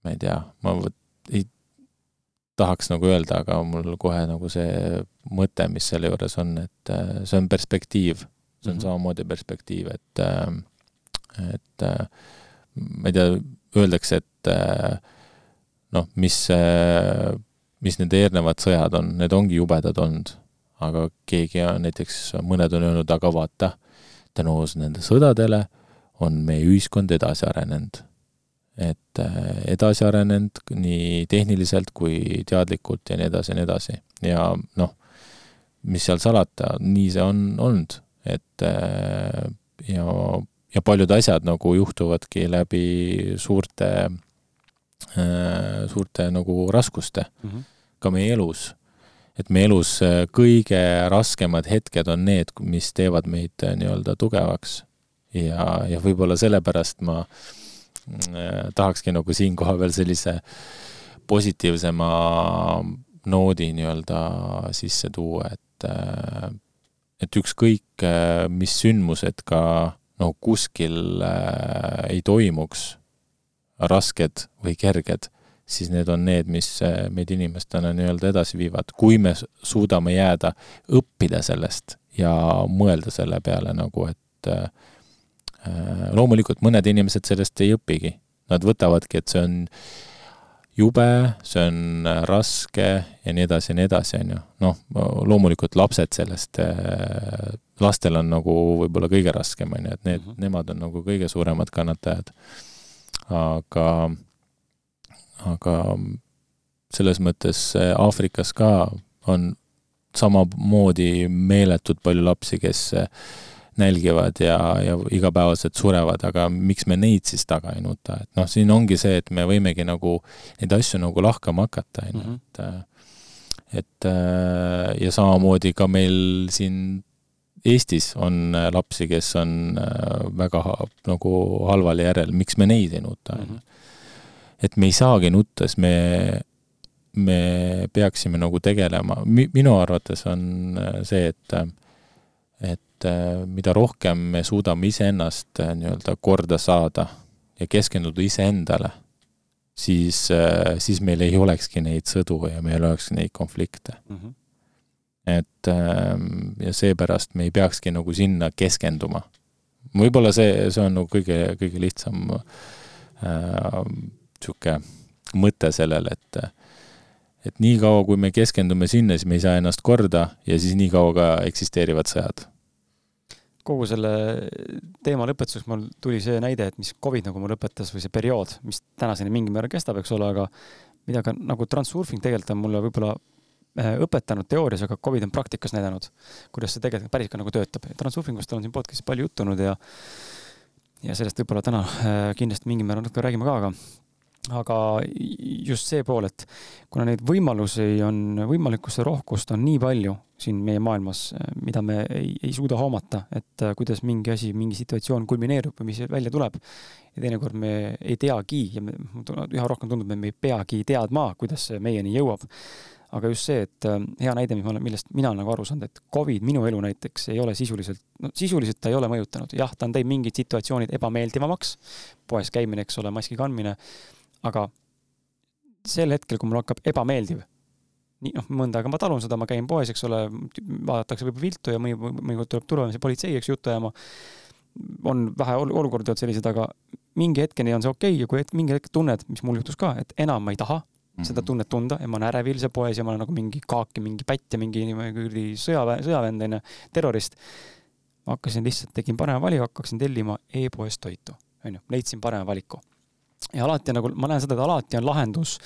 ma ei tea, ma ei tahaks nagu öelda, aga mul kohe nagu see mõte, mis selle juures on, et äh, see on perspektiiv, see on mm -hmm. samamoodi perspektiiv, et äh, et äh, ma ei tea, öeldakse, et äh, noh, mis äh, mis need eelnevad sõjad on, need ongi jubedad olnud. aga keegi on näiteks, mõned on öelnud, aga vaata, tänu nende sõdadele on meie ühiskond edasi arenenud. et äh, edasi arenenud nii tehniliselt kui teadlikult ja nii edasi ja nii edasi. ja noh, mis seal salata, nii see on olnud, et äh, ja, ja paljud asjad nagu juhtuvadki läbi suurte Äh, suurte nagu raskuste mm. -hmm. ka meie elus. Et meie elus kõige raskemad hetked on need, mis teevad meid nii-öelda tugevaks. ja, ja võib-olla sellepärast ma tahakski nagu siinkohal veel sellise positiivsema noodi nii-öelda sisse tuua, et et ükskõik, mis sündmused ka no kuskil äh, ei toimuks, rasked või kerged, siis need on need, mis äh, meid inimestena nii-öelda edasi viivad, kui me suudame jääda, õppida sellest ja mõelda selle peale nagu, et äh, äh loomulikult mõned inimesed sellest ei õpigi. Nad võtavadki, et see on jube, see on raske ja nii edasi ja nii edasi, on ju. noh, loomulikult lapsed sellest äh, lastel on nagu võib-olla kõige raskem, on ju, et need mm, -hmm. nemad on nagu kõige suuremad kannatajad. aga, aga selles mõttes Aafrikas ka on samamoodi meeletult palju lapsi, kes nälgivad ja, ja igapäevaselt surevad, aga miks me neid siis taga ei nuta, et noh, siin ongi see, et me võimegi nagu neid asju nagu lahkama hakata, on ju, mhm. et et ja samamoodi ka meil siin Eestis on lapsi, kes on väga nagu halval järel, miks me neid ei nuta, on ju. Et me ei saagi nutta, sest me, me peaksime nagu tegelema, minu arvates on äh, see, et et mida rohkem me suudame iseennast nii-öelda korda saada ja keskenduda iseendale, siis, siis meil ei olekski neid sõdu ja meil ei oleks neid konflikte mm. -hmm et ähm, ja seepärast me ei peakski nagu sinna keskenduma. võib-olla see, see on nagu kõige, kõige lihtsam niisugune äh, mõte sellele, et et niikaua, kui me keskendume sinna, siis me ei saa ennast korda ja siis nii kaua ka eksisteerivad sõjad. kogu selle teema lõpetuseks mul tuli see näide, et mis Covid nagu mul õpetas või see periood, mis tänaseni mingil määral kestab, eks ole, aga mida ka nagu transurfing tegelikult on mulle võib-olla Äh, õpetanud teoorias, aga Covid on praktikas näidanud, kuidas see tegelikult päris ka nagu töötab. Transurfingust olen siin podcast'is palju juttu olnud ja ja sellest võib-olla täna äh, kindlasti mingil määral natuke räägime ka, aga aga just see pool, et kuna neid võimalusi on, võimalikkuse rohkust on nii palju siin meie maailmas, äh, mida me ei, ei suuda hoomata, et kuidas mingi asi, mingi situatsioon kulmineerub või mis välja tuleb. ja teinekord me ei teagi ja me, üha rohkem tundub, et me ei peagi teadma, kuidas see meieni jõuab aga just see, et äh, hea näide, mis ma olen, millest mina olen nagu aru saanud, et Covid minu elu näiteks ei ole sisuliselt, no sisuliselt ta ei ole mõjutanud, jah, ta on teinud mingid situatsioonid ebameeldivamaks, poes käimine, eks ole, maski kandmine, aga sel hetkel, kui mul hakkab ebameeldiv, nii noh, mõnda aega ma talun seda, ma käin poes, eks ole, vaadatakse võib-olla viltu ja mõni, mõnikord tuleb turvamees ja politsei, eks, juttu ajama, on vähe olukordi olnud sellised, aga mingi hetkeni on see okei okay ja kui mingi hetk tunned, mis mul juhtus ka, et enam ma ei taha, seda mhm. tunnet tunda ja ma olen ärevil seal poes ja ma olen nagu mingi kaak ja mingi pätt ja mingi kuradi sõjaväe, sõjavend onju, terrorist. ma hakkasin lihtsalt, tegin parema valiku, hakkasin tellima e-poest toitu, onju, leidsin parema valiku. Ja alati nagu, ma näen seda, et alati on lahendus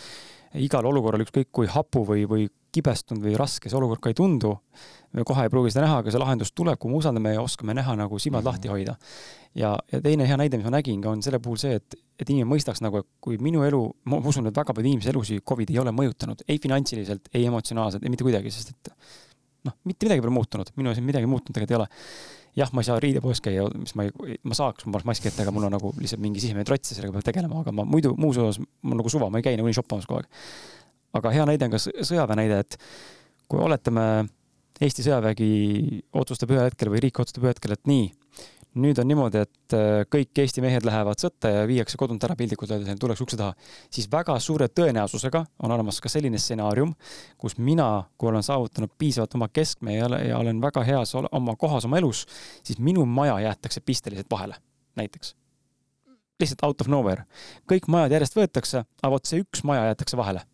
igal olukorral, ükskõik kui hapu või, või kibestunud või raske see olukord ka ei tundu, me kohe ei pruugi seda näha, aga see lahendus tuleb, kui me usaldame ja oskame näha nagu silmad mm -hmm. lahti hoida. ja, ja teine hea näide, mis ma nägin ka, on selle puhul see, et, et inimene mõistaks nagu, et kui minu elu, ma usun, et väga palju inimese elusid Covid ei ole mõjutanud, ei finantsiliselt, ei emotsionaalselt, ei mitte kuidagi, sest et noh, mitte midagi pole muutunud, minu jaoks midagi muutunud tegelikult ei ole. Jah, ma ei saa riidepoes käia, mis ma ei, ma saaks, ma paneks maski ette, aga mul on nagu lihtsalt mingi sisemine trots ja sellega peab tegelema, aga ma muidu muus osas, mul nagu suva, ma ei käi nagunii shoppamas kogu aeg. aga hea näide on ka sõjaväe näide, et kui oletame Eesti sõjavägi otsustab ühel hetkel või riik otsustab ühel hetkel, et nii, nüüd on niimoodi, et äh, kõik Eesti mehed lähevad sõtta ja viiakse kodunt ära piltlikult öeldes, tullakse ukse taha, siis väga suure tõenäosusega on olemas ka selline stsenaarium, kus mina, kui olen saavutanud piisavalt oma keskme ja, ja olen väga heas oma kohas oma elus, siis minu maja jäetakse pisteliselt vahele, näiteks. lihtsalt out of nowhere. kõik majad järjest võetakse, aga vot see üks maja jäetakse vahele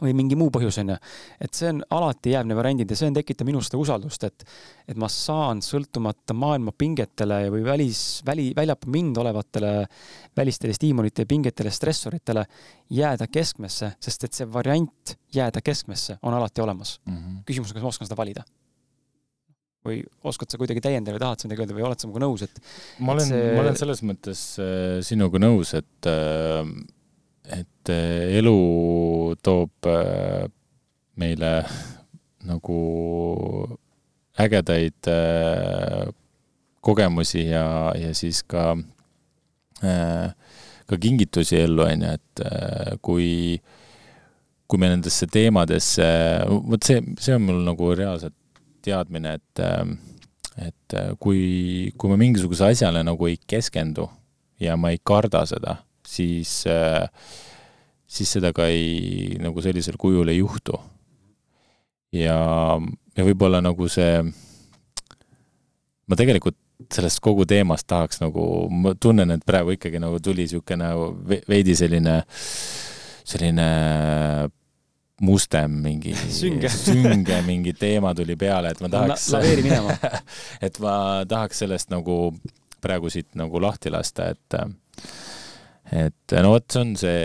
või mingi muu põhjus, on ju. et see on, alati jääb need variandid ja see on, tekitab minus seda usaldust, et et ma saan sõltumata maailma pingetele või välis, väli, väljapool mind olevatele välistele stiimulite ja pingetele, stressoritele jääda keskmesse, sest et see variant jääda keskmesse on alati olemas mm. -hmm. küsimus on, kas ma oskan seda valida või oskad sa kuidagi täiendada või tahad sa midagi öelda või oled sa minuga nõus, et ma olen see..., ma olen selles mõttes äh, sinuga nõus, et äh, et elu toob meile nagu ägedaid kogemusi ja, ja siis ka, ka kingitusi ellu, on ju, et kui kui me nendesse teemadesse, vot see, see on mul nagu reaalselt teadmine, et et kui, kui ma mingisuguse asjale nagu ei keskendu ja ma ei karda seda, siis, siis seda ka ei, nagu sellisel kujul ei juhtu. ja, ja võib-olla nagu see, ma tegelikult sellest kogu teemast tahaks nagu, ma tunnen, et praegu ikkagi nagu tuli niisugune veidi selline, selline mustem mingi *laughs* sünge, sünge mingi teema tuli peale, et ma tahaks La. laveeri minema *laughs* et ma tahaks sellest nagu praegu siit nagu lahti lasta, et et no vot, see on see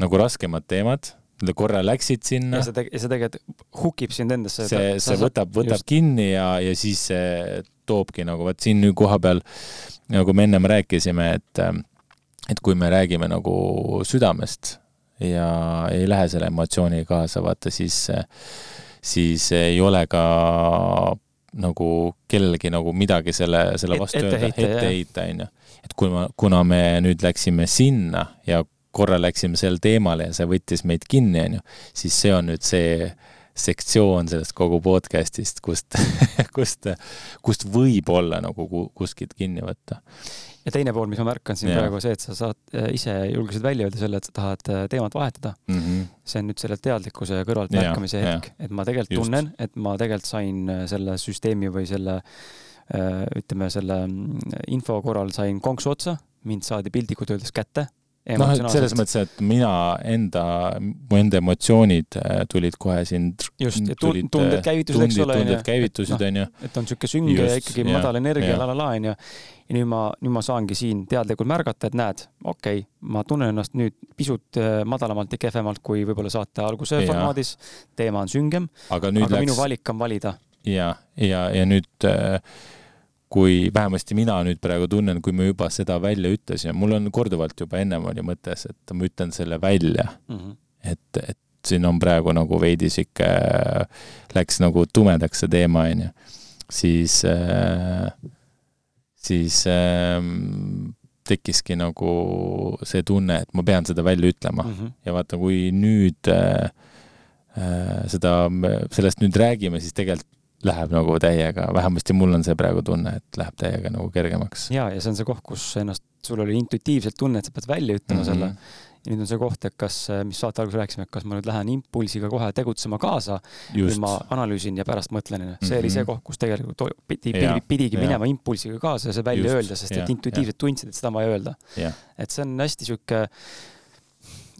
nagu raskemad teemad, korra läksid sinna. ja see teg-, ja see tegelikult hukib sind endasse. see, see võtab, võtab just. kinni ja, ja siis see toobki nagu vot siin nüüd kohapeal, nagu me ennem rääkisime, et et kui me räägime nagu südamest ja ei lähe selle emotsiooniga kaasa, vaata siis, siis ei ole ka nagu kellelgi nagu midagi selle, selle vastu öelda, ette heita, on ju. Et kui ma, kuna me nüüd läksime sinna ja korra läksime sel teemale ja see võttis meid kinni, on ju, siis see on nüüd see sektsioon sellest kogu podcast'ist, kust *laughs* kust, kust võib olla nagu kuskilt kinni võtta ja teine pool, mis ma märkan siin ja. praegu, see, et sa saad äh, ise julgesid välja öelda selle, et sa tahad äh, teemat vahetada mm. -hmm. see on nüüd selle teadlikkuse kõrvaltmärkamise hetk, et ma tegelikult tunnen, et ma tegelikult sain äh, selle süsteemi või selle ütleme, selle mm, info korral sain konksu otsa, mind saadi piltlikult öeldes kätte noh, et selles mõttes, et mina enda, mu enda emotsioonid äh, tulid kohe siin. just, tunded äh, käivitusid, eks ole. tunded käivitusid, noh, onju. et on sihuke sünge ja ikkagi ja, madal energia, la la la, onju. ja nüüd ma, nüüd ma saangi siin teadlikult märgata, et näed, okei okay,, ma tunnen ennast nüüd pisut äh, madalamalt ja kehvemalt kui võib-olla saate alguse ja. formaadis. teema on süngem, aga, aga läks... minu valik on valida. ja, ja, ja nüüd äh, kui vähemasti mina nüüd praegu tunnen, kui me juba seda välja ütlesime, mul on korduvalt juba ennem oli mõttes, et ma ütlen selle välja mm. -hmm. et, et siin on praegu nagu veidi sihuke, läks nagu tumedaks see teema, onju. siis äh,, siis äh, tekkiski nagu see tunne, et ma pean seda välja ütlema mm. -hmm. ja vaata, kui nüüd äh, äh, seda, sellest nüüd räägime, siis tegelikult läheb nagu täiega, vähemasti mul on see praegu tunne, et läheb täiega nagu kergemaks. ja, ja see on see koht, kus ennast, sul oli intuitiivselt tunne, et sa pead välja ütlema mm -hmm. selle. ja nüüd on see koht, et kas, mis saate alguses rääkisime, et kas ma nüüd lähen impulsiga kohe tegutsema kaasa või ma analüüsin ja pärast mõtlen, see mm -hmm. oli see mhm. koht, kus tegelikult pidi, pidi, pidigi ja. minema impulsiga kaasa ja see välja Just. öelda, sest ja. et intuitiivselt tundsid, et seda on vaja öelda. et see on hästi sihuke no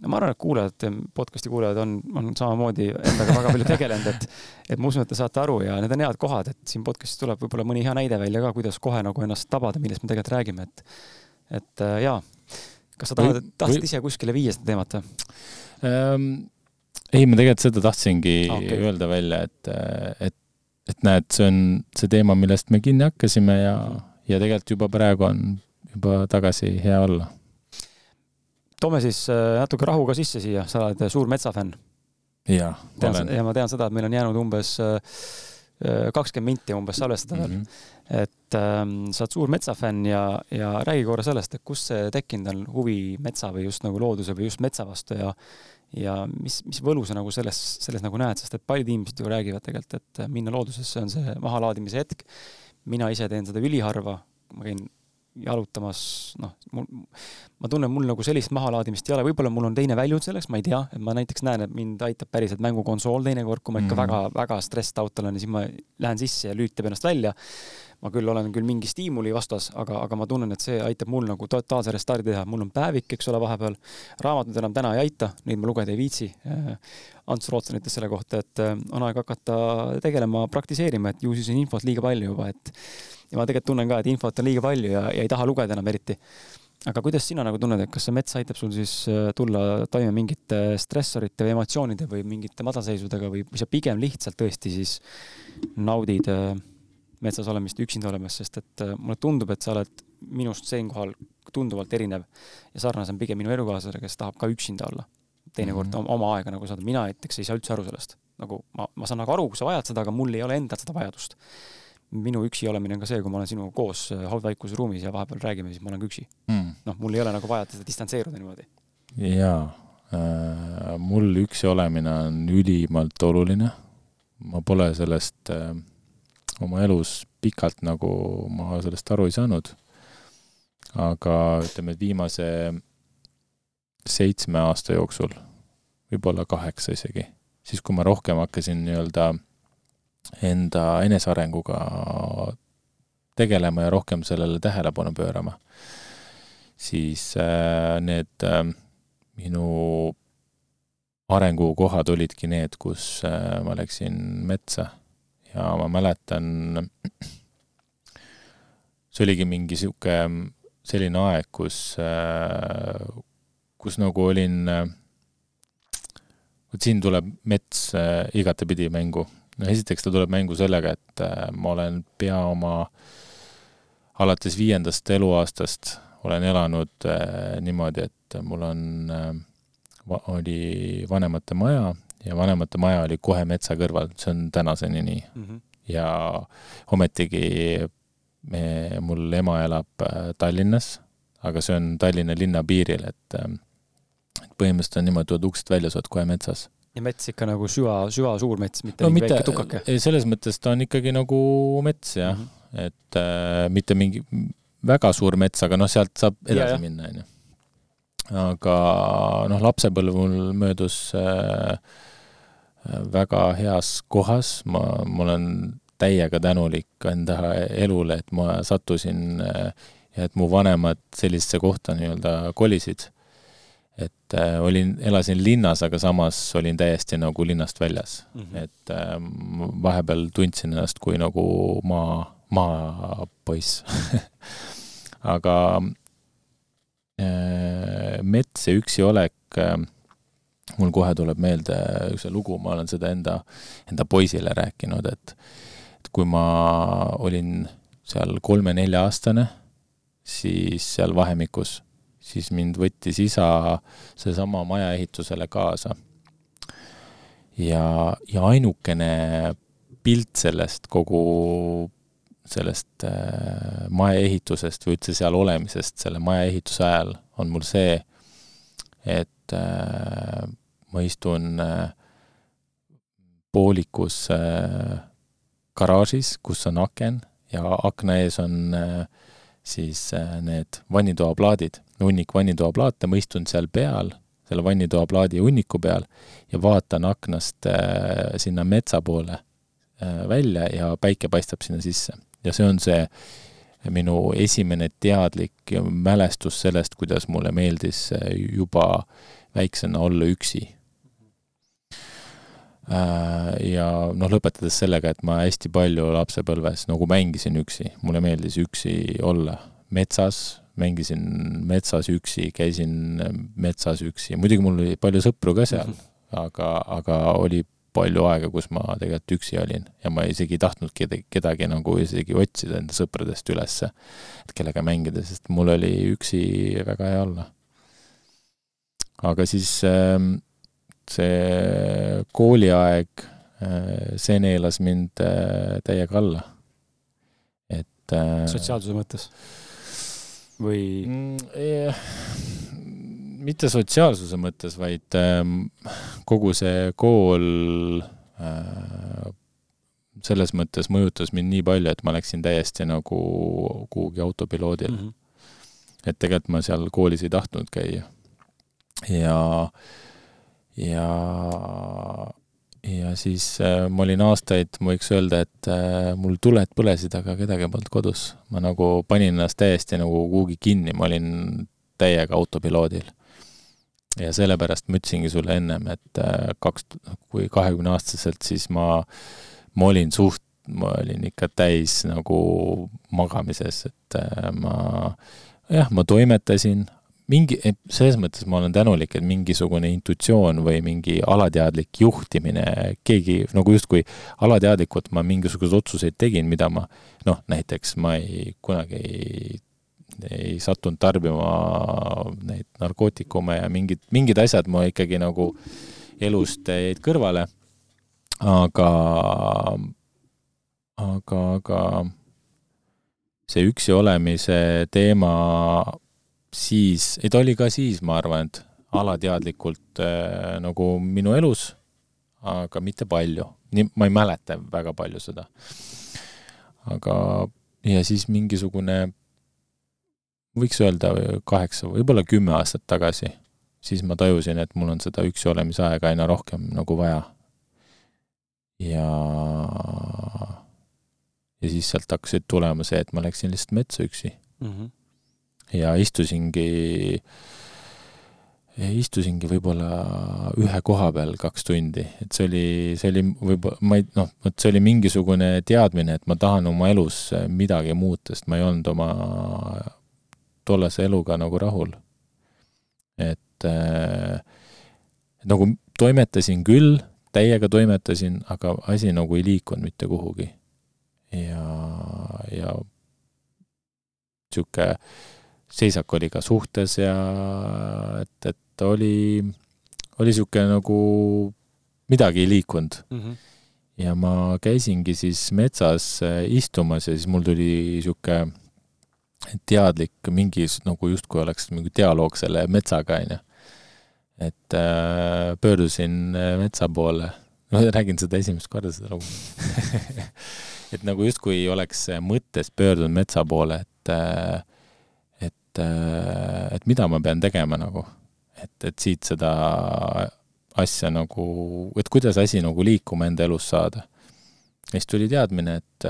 ma arvan, et kuulajad, podcast'i kuulajad on, on samamoodi endaga väga palju tegelenud, et, et ma usun, et te saate aru ja need on head kohad, et siin podcast'is tuleb võib-olla mõni hea näide välja ka, kuidas kohe nagu ennast tabada, millest me tegelikult räägime, et, et äh, jaa. kas sa tahad, tahtsid ise kuskile viia seda teemat või ähm,? ei, ma tegelikult seda tahtsingi ah, okay. öelda välja, et, et, et näed, see on see teema, millest me kinni hakkasime ja, ja tegelikult juba praegu on juba tagasi hea olla toome siis äh, natuke rahu ka sisse siia, sa oled äh, suur metsafänn. jah, ma olen. ja ma tean seda, et meil on jäänud umbes äh, kakskümmend minti umbes salvestada veel mm. -hmm. et ähm, sa oled suur metsafänn ja, ja räägi korra sellest, et kust see tekkinud on huvi metsa või just nagu looduse või just metsa vastu ja ja mis, mis võlu sa nagu selles, selles nagu näed, sest et paljud inimesed ju räägivad tegelikult, et minna loodusesse on see mahalaadimise hetk. mina ise teen seda üliharva, ma käin jalutamas, noh, mul, ma tunnen, mul nagu sellist mahalaadimist ei ole, võib-olla mul on teine väljund selleks, ma ei tea, et ma näiteks näen, et mind aitab päriselt mängukonsool teinekord, kui ma ikka mm -hmm. stressed out olen ja siis ma lähen sisse ja lülitab ennast välja. Ma küll olen küll mingi stiimuli vastas, aga, aga ma tunnen, et see aitab mul nagu totaalse restardi teha, mul on päevik, eks ole, vahepeal. raamatud enam täna ei aita, neid ma lugeda ei viitsi. Ants Rootson ütles selle kohta, et äh, on aeg hakata tegelema, praktiseerima, et ju siis on infot liiga palju juba, et ja ma tegelikult tunnen ka, et infot on liiga palju ja, ja ei taha lugeda enam eriti. aga kuidas sina nagu tunned, et kas see mets aitab sul siis äh, tulla toime mingite stressorite või emotsioonide või mingite madalseisudega või, sa pigem lihtsalt tõesti siis naudid äh, metsas olemist, üksinda olemist, sest et äh, mulle tundub, et sa oled minust siinkohal tunduvalt erinev ja sarnasem pigem minu elukaaslasele, kes tahab ka üksinda olla. teinekord mm -hmm. oma aega nagu saada, mina näiteks ei saa üldse aru sellest. nagu ma, ma saan nagu aru, kui sa vajad seda, aga mul ei ole endal seda vajadust. minu üksi olemine on ka see, kui ma olen sinuga koos äh, haudvaikuse ruumis ja vahepeal räägime, siis ma olen ka üksi mm.. noh, mul ei ole nagu vaja seda distantseeruda niimoodi. jaa äh,, mul üksi olemine on ülimalt oluline. ma pole sellest äh, oma elus pikalt nagu ma sellest aru ei saanud. aga ütleme, et viimase seitsme aasta jooksul, võib-olla kaheksa isegi, siis kui ma rohkem hakkasin nii-öelda enda enesearenguga tegelema ja rohkem sellele tähelepanu pöörama, siis äh, need äh, minu arengukohad olidki need, kus äh, ma läksin metsa ja ma mäletan, see oligi mingi sihuke selline aeg, kus, kus nagu olin, vot siin tuleb mets igatepidi mängu. no esiteks ta tuleb mängu sellega, et ma olen pea oma, alates viiendast eluaastast olen elanud niimoodi, et mul on, oli vanemate maja ja vanemate maja oli kohe metsa kõrval, see on tänaseni nii mm. -hmm. ja ometigi me, mul ema elab äh, Tallinnas, aga see on Tallinna linna piiril, et äh, et põhimõtteliselt on niimoodi, tuled uksest välja, sa oled kohe metsas. ja mets ikka nagu süva, süva suur mets, mitte no, mingi mitte, väike tukake? selles mõttes ta on ikkagi nagu mets jah mm, -hmm. et äh, mitte mingi väga suur mets, aga noh, sealt saab edasi ja, minna, on ju. aga noh, lapsepõlv mul möödus äh, väga heas kohas, ma, ma olen täiega tänulik enda elule, et ma sattusin ja et mu vanemad sellisesse kohta nii-öelda kolisid. et äh, olin, elasin linnas, aga samas olin täiesti nagu linnast väljas mm. -hmm. et äh, vahepeal tundsin ennast kui nagu maa, maapoiss *laughs* aga äh, mets ja üksi olek äh, mul kohe tuleb meelde üks lugu, ma olen seda enda, enda poisile rääkinud, et et kui ma olin seal kolme-nelja-aastane, siis seal vahemikus, siis mind võttis isa seesama maja ehitusele kaasa. ja, ja ainukene pilt sellest kogu sellest äh, maja ehitusest või üldse seal olemisest selle maja ehituse ajal on mul see, et äh, ma istun äh, poolikus äh, garaažis, kus on aken ja akna ees on äh, siis need vannitoaplaadid, hunnik vannitoaplaate, ma istun seal peal, selle vannitoaplaadi hunniku peal ja vaatan aknast sinna metsa poole välja ja päike paistab sinna sisse. ja see on see minu esimene teadlik mälestus sellest, kuidas mulle meeldis juba väiksena olla üksi Äh, ja noh, lõpetades sellega, et ma hästi palju lapsepõlves nagu mängisin üksi, mulle meeldis üksi olla metsas, mängisin metsas üksi, käisin metsas üksi, muidugi mul oli palju sõpru ka seal mm, -hmm. aga, aga oli palju aega, kus ma tegelikult üksi olin ja ma isegi ei tahtnud kedagi, kedagi nagu isegi otsida enda sõpradest ülesse, et kellega mängida, sest mul oli üksi väga hea olla. Aga siis äh, see kooliaeg, äh, see neelas mind äh, täiega alla. et äh, sotsiaalsuse mõttes? või mm,? mitte sotsiaalsuse mõttes, vaid ähm, kogu see kool selles mõttes mõjutas mind nii palju, et ma läksin täiesti nagu kuhugi autopiloodil mm. -hmm. et tegelikult ma seal koolis ei tahtnud käia. Ja ja, ja siis äh, ma olin aastaid, ma võiks öelda, et äh, mul tuled põlesid, aga kedagi polnud kodus. ma nagu panin ennast täiesti nagu kuhugi kinni, ma olin täiega autopiloodil. ja sellepärast ma ütlesingi sulle ennem, et äh, kaks, kui kahekümneaastaselt, siis ma, ma olin suht, ma olin ikka täis nagu magamises, et ma jah, ma toimetasin, mingi, selles mõttes ma olen tänulik, et mingisugune intuitsioon või mingi alateadlik juhtimine, keegi nagu justkui alateadlikult ma mingisuguseid otsuseid tegin, mida ma noh, näiteks ma ei, kunagi ei ei sattunud tarbima neid narkootikume ja mingid, mingid asjad mu ikkagi nagu elust jäid kõrvale. aga, aga, aga see üksi olemise teema siis, ei ta oli ka siis, ma arvan, et alateadlikult äh, nagu minu elus, aga mitte palju. nii, ma ei mäleta väga palju seda. aga, ja siis mingisugune, võiks öelda kaheksa, võib-olla kümme aastat tagasi, siis ma tajusin, et mul on seda üksi olemise aega aina rohkem nagu vaja. ja ja siis sealt hakkasid tulema see, et ma läksin lihtsalt metsa üksi mm. -hmm. Ja istusingi, istusingi võib-olla ühe koha peal kaks tundi, et see oli, see oli võib-olla, ma ei, noh, vot see oli mingisugune teadmine, et ma tahan oma elus midagi muuta, sest ma ei olnud oma tollase eluga nagu rahul. et äh, nagu toimetasin küll, täiega toimetasin, aga asi nagu ei liikunud mitte kuhugi ja, ja niisugune seisak oli ka suhtes ja et, et oli, oli niisugune nagu midagi ei liikunud mm. -hmm. ja ma käisingi siis metsas äh, istumas ja siis mul tuli niisugune teadlik mingi nagu justkui oleks mingi dialoog selle metsaga, onju. et äh, pöördusin äh, metsa poole, no räägin seda esimest korda, seda lugu *laughs* et nagu justkui oleks mõttes pöördunud metsa poole, et, et, et mida ma pean tegema nagu. et, et siit seda asja nagu, et kuidas asi nagu liikuma enda elus saada. ja siis tuli teadmine, et,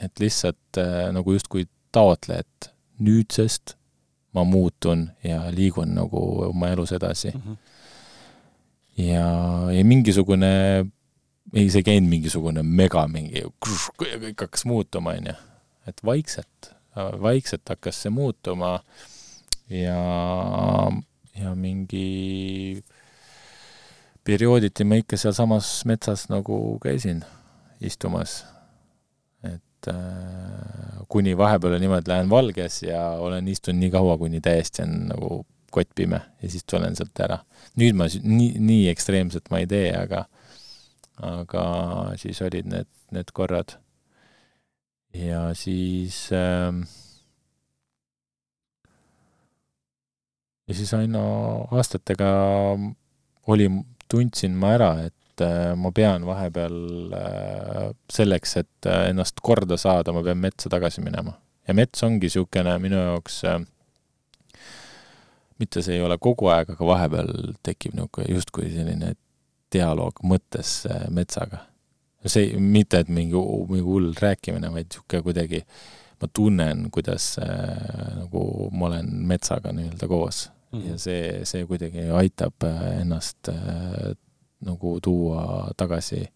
et lihtsalt nagu justkui taotle, et nüüdsest ma muutun ja liigun nagu oma elus edasi mm. -hmm. ja, ja mingisugune ei, see ei käinud mingisugune mega mingi, kõik hakkas muutuma, onju. et vaikselt, vaikselt hakkas see muutuma ja, ja mingi periooditi ma ikka sealsamas metsas nagu käisin istumas. et äh, kuni vahepeal niimoodi lähen valges ja olen istunud nii kaua, kuni täiesti on nagu kott pime ja siis tulen sealt ära. nüüd ma nii, nii ekstreemselt ma ei tee, aga aga siis olid need, need korrad. Ja siis äh, ja siis aina aastatega oli, tundsin ma ära, et äh, ma pean vahepeal äh, selleks, et äh, ennast korda saada, ma pean metsa tagasi minema. ja mets ongi niisugune minu jaoks mitte see ei ole kogu aeg, aga vahepeal tekib niisugune justkui selline dialoog mõttes metsaga. See, mitte et mingi, mingi hull rääkimine, vaid niisugune kuidagi, ma tunnen, kuidas äh, nagu ma olen metsaga nii-öelda koos mm. ja see, see kuidagi aitab äh, ennast äh, nagu tuua tagasi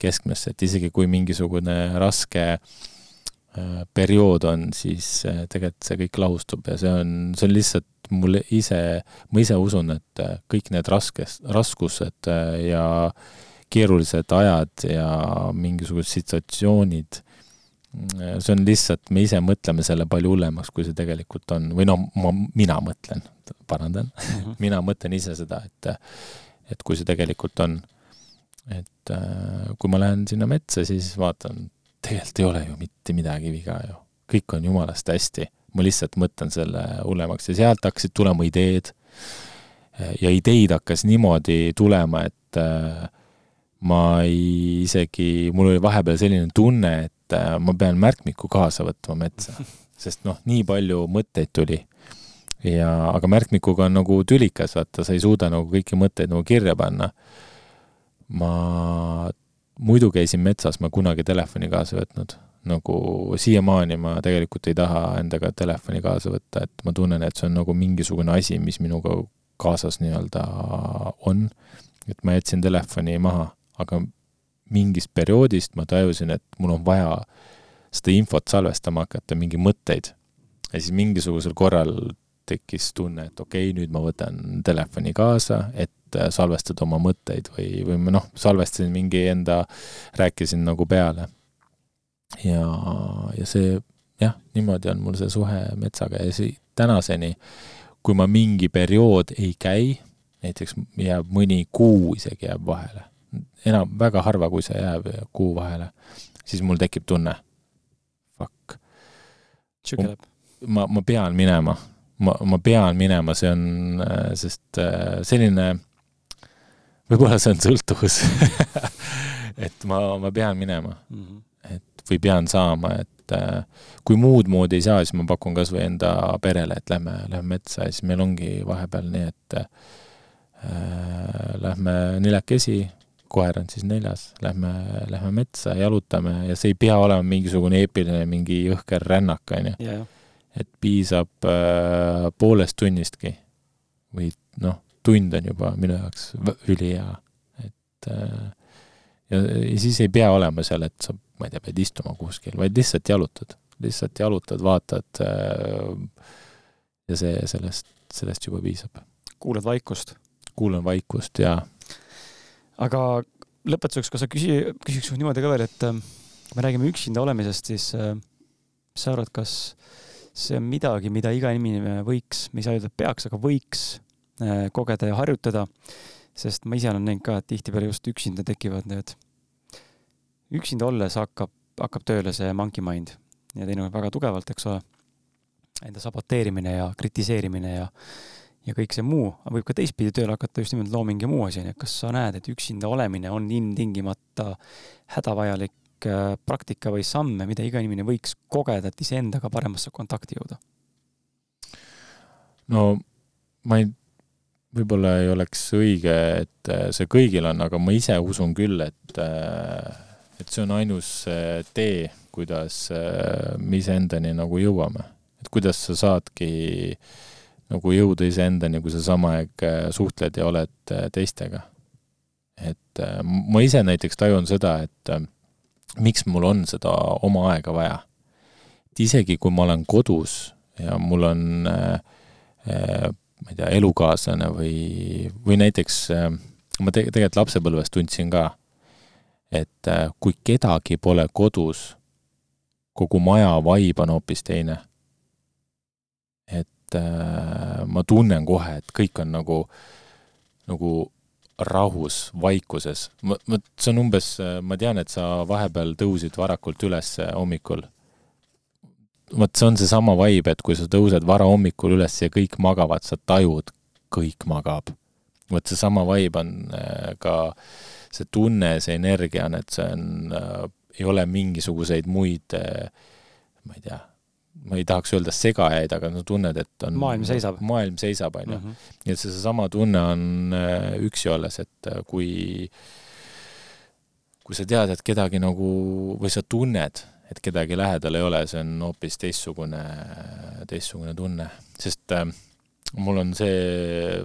keskmesse, et isegi kui mingisugune raske äh, periood on, siis äh, tegelikult see kõik lahustub ja see on, see on lihtsalt mul ise, ma ise usun, et äh, kõik need raskes, raskused äh, ja keerulised ajad ja mingisugused situatsioonid, äh, see on lihtsalt, me ise mõtleme selle palju hullemaks, kui see tegelikult on, või noh, ma, mina mõtlen, parandan. Mm, -hmm. mina mõtlen ise seda, et et kui see tegelikult on, et kui ma lähen sinna metsa, siis vaatan, tegelikult ei ole ju mitte midagi viga ju, kõik on jumalast hästi. Ma lihtsalt mõtlen selle hullemaks ja sealt hakkasid tulema ideed. ja ideid hakkas niimoodi tulema, et äh, ma ei isegi, mul oli vahepeal selline tunne, et äh, ma pean märkmiku kaasa võtma metsa, *laughs* sest noh, nii palju mõtteid tuli. ja, aga märkmikuga on nagu tülikas, vaata, sa ei suuda nagu kõiki mõtteid nagu kirja panna. ma muidu käisin metsas, ma kunagi telefoni kaasa võtnud nagu siiamaani ma tegelikult ei taha endaga telefoni kaasa võtta, et ma tunnen, et see on nagu mingisugune asi, mis minuga kaasas nii-öelda on. et ma jätsin telefoni maha, aga mingist perioodist ma tajusin, et mul on vaja seda infot salvestama hakata, mingi mõtteid. ja siis mingisugusel korral tekkis tunne, et okei okay,, nüüd ma võtan telefoni kaasa, et salvestada oma mõtteid või, või ma noh, salvestasin mingi enda, rääkisin nagu peale ja, ja see, jah, niimoodi on mul see suhe metsaga ja see tänaseni, kui ma mingi periood ei käi, näiteks jääb mõni kuu isegi jääb vahele, enam, väga harva, kui see jääb kuu vahele, siis mul tekib tunne, fuck. ma, ma pean minema, ma, ma pean minema, see on, sest äh, selline, võib-olla see on sõltuvus *laughs* et ma, ma pean minema mm. -hmm. et või pean saama, et äh, kui muud moodi ei saa, siis ma pakun kas või enda perele, et lähme, lähme metsa ja siis meil ongi vahepeal nii, et äh, lähme neljakesi, koer on siis neljas, lähme, lähme metsa, jalutame ja see ei pea olema mingisugune eepiline mingi jõhker rännak, on ju. et piisab äh, poolest tunnistki või noh, tund on juba minu jaoks ülihea, et äh, ja, ja siis ei pea olema seal, et sa, ma ei tea, pead istuma kuskil, vaid lihtsalt jalutad, lihtsalt jalutad, vaatad äh, ja see, sellest, sellest juba piisab. kuulad vaikust? kuulan vaikust, jaa. Aga lõpetuseks, kas sa küsi, küsiks niimoodi ka veel, et äh, me räägime üksinda olemisest, siis äh, mis sa arvad, kas see on midagi, mida iga inimene võiks, me ei saa öelda, et peaks, aga võiks kogeda ja harjutada? Sest ma ise olen näinud ka, et tihtipeale just üksinda tekivad need, üksinda olles hakkab, hakkab tööle see monkey mind ja teinekord väga tugevalt, eks ole, enda saboteerimine ja kritiseerimine ja ja kõik see muu, võib ka teistpidi tööle hakata just nimelt looming ja muu asi, onju, kas sa näed, et üksinda olemine on ilmtingimata hädavajalik äh, praktika või samme, mida iga inimene võiks kogeda, et iseendaga paremasse kontakti jõuda? no ma ei võib-olla ei oleks õige, et äh, see kõigil on, aga ma ise usun küll, et, äh, et see on ainus äh, tee, kuidas me iseendani nagu jõuame. et kuidas sa saadki nagu jõuda iseendani, kui sa sama aeg suhtled ja oled teistega. et ma ise näiteks tajun seda, et miks mul on seda oma aega vaja. et isegi, kui ma olen kodus ja mul on äh, ma ei tea, elukaaslane või, või näiteks äh, ma te-, tegelikult lapsepõlves tundsin ka, et äh, kui kedagi pole kodus, kogu maja vibe on hoopis teine. et äh, ma tunnen kohe, et kõik on nagu, nagu rahus, vaikuses. ma, ma, see on umbes, ma tean, et sa vahepeal tõusid varakult üles hommikul vot see on seesama vibe, et kui sa tõused varahommikul üles ja kõik magavad, sa tajud, kõik magab. vot seesama vibe on äh, ka see tunne, see energia on, et see on äh,, ei ole mingisuguseid muid äh, ma ei tea, ma ei tahaks öelda segajaid, aga sa tunned, et on maailm seisab. maailm seisab, on ju. Mhm. nii et see seesama tunne on äh, üksi olles, et äh, kui kui sa tead, et kedagi nagu, või sa tunned, et kedagi lähedal ei ole, see on hoopis teistsugune, teistsugune tunne, sest äh, mul on see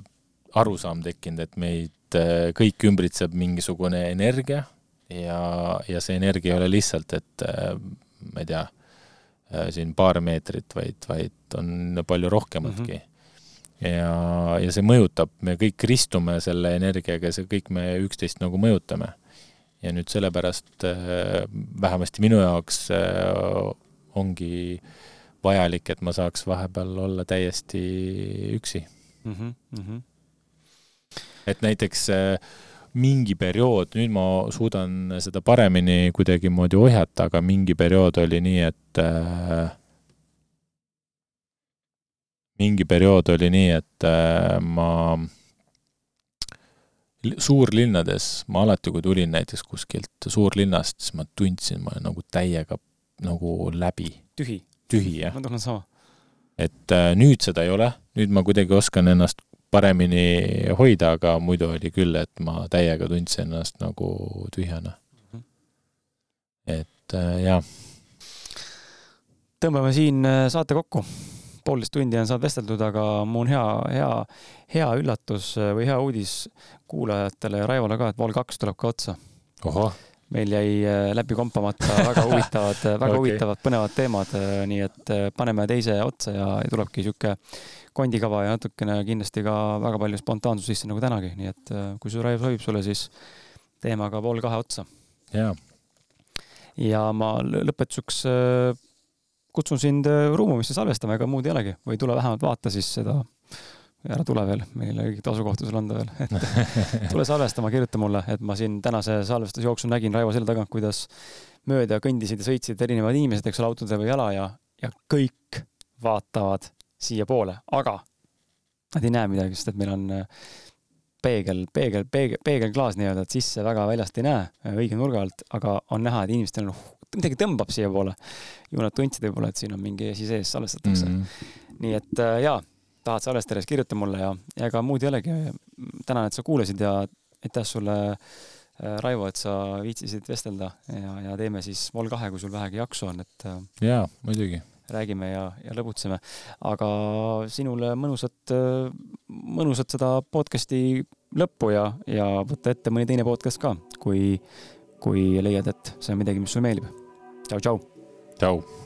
arusaam tekkinud, et meid äh, kõik ümbritseb mingisugune energia ja, ja see energia ei ole lihtsalt, et äh, ma ei tea äh,, siin paar meetrit, vaid, vaid on palju rohkematki mm. -hmm. ja, ja see mõjutab, me kõik ristume selle energiaga see kõik me üksteist nagu mõjutame ja nüüd sellepärast äh, vähemasti minu jaoks äh, ongi vajalik, et ma saaks vahepeal olla täiesti üksi mm -hmm. et näiteks äh, mingi periood, nüüd ma suudan seda paremini kuidagimoodi ohjata, aga mingi periood oli nii, et äh, mingi periood oli nii, et äh, ma suurlinnades ma alati, kui tulin näiteks kuskilt suurlinnast, siis ma tundsin, ma olen nagu täiega nagu läbi. tühi? tühi, jah. ma tunnen sama. et äh, nüüd seda ei ole, nüüd ma kuidagi oskan ennast paremini hoida, aga muidu oli küll, et ma täiega tundsin ennast nagu tühjana. -hmm. et äh, jah. tõmbame siin äh, saate kokku poolteist tundi on saanud vesteldud, aga mul on hea, hea, hea üllatus või hea uudis kuulajatele ja Raivole ka, et Vol kaks tuleb ka otsa. Meil jäi äh, läbi kompamata väga *laughs* huvitavad väga okay. huvitavad, põnevad teemad, äh, nii et äh, paneme teise otsa ja, ja tulebki sihuke kondikava ja natukene kindlasti ka väga palju spontaansust sisse nagu tänagi, nii et kui su Raivo sobib sulle, siis teeme aga Vol kahe otsa. jaa. ja ma lõpetuseks kutsun sind Ruumumisse salvestama, ega muud ei olegi, või tule vähemalt vaata siis seda ära tule veel, meil ei õiget asukohta sul anda veel, et *laughs* tule salvestama, kirjuta mulle, et ma siin tänase salvestuse jooksul nägin Raivo selja tagant, kuidas mööda kõndisid ja sõitsid erinevad inimesed, eks ole, autode või jala ja, ja kõik vaatavad siiapoole, aga nad ei näe midagi, sest et meil on äh, peegel, peegel, peegel, peegelklaas nii-öelda, et sisse väga väljast ei näe äh, õige nurga alt, aga on näha, et inimestel on midagi tõmbab siiapoole. ju nad tundsid võib-olla, et siin on mingi asi sees, salvestatakse mm. -hmm. nii et äh, jaa tahad salvestada, siis kirjuta mulle ja, ja ega muud ei olegi. tänan, et sa kuulasid ja aitäh sulle, äh, Raivo, et sa viitsisid vestelda ja, ja teeme siis Vol kahe, kui sul vähegi jaksu on, et. Äh, jaa, muidugi. räägime ja, ja lõbutseme. aga sinule mõnusat, mõnusat seda podcast'i lõppu ja, ja võta ette mõni teine podcast ka, kui, kui leiad, et see on midagi, mis sulle meeldib. tšau, tšau. tšau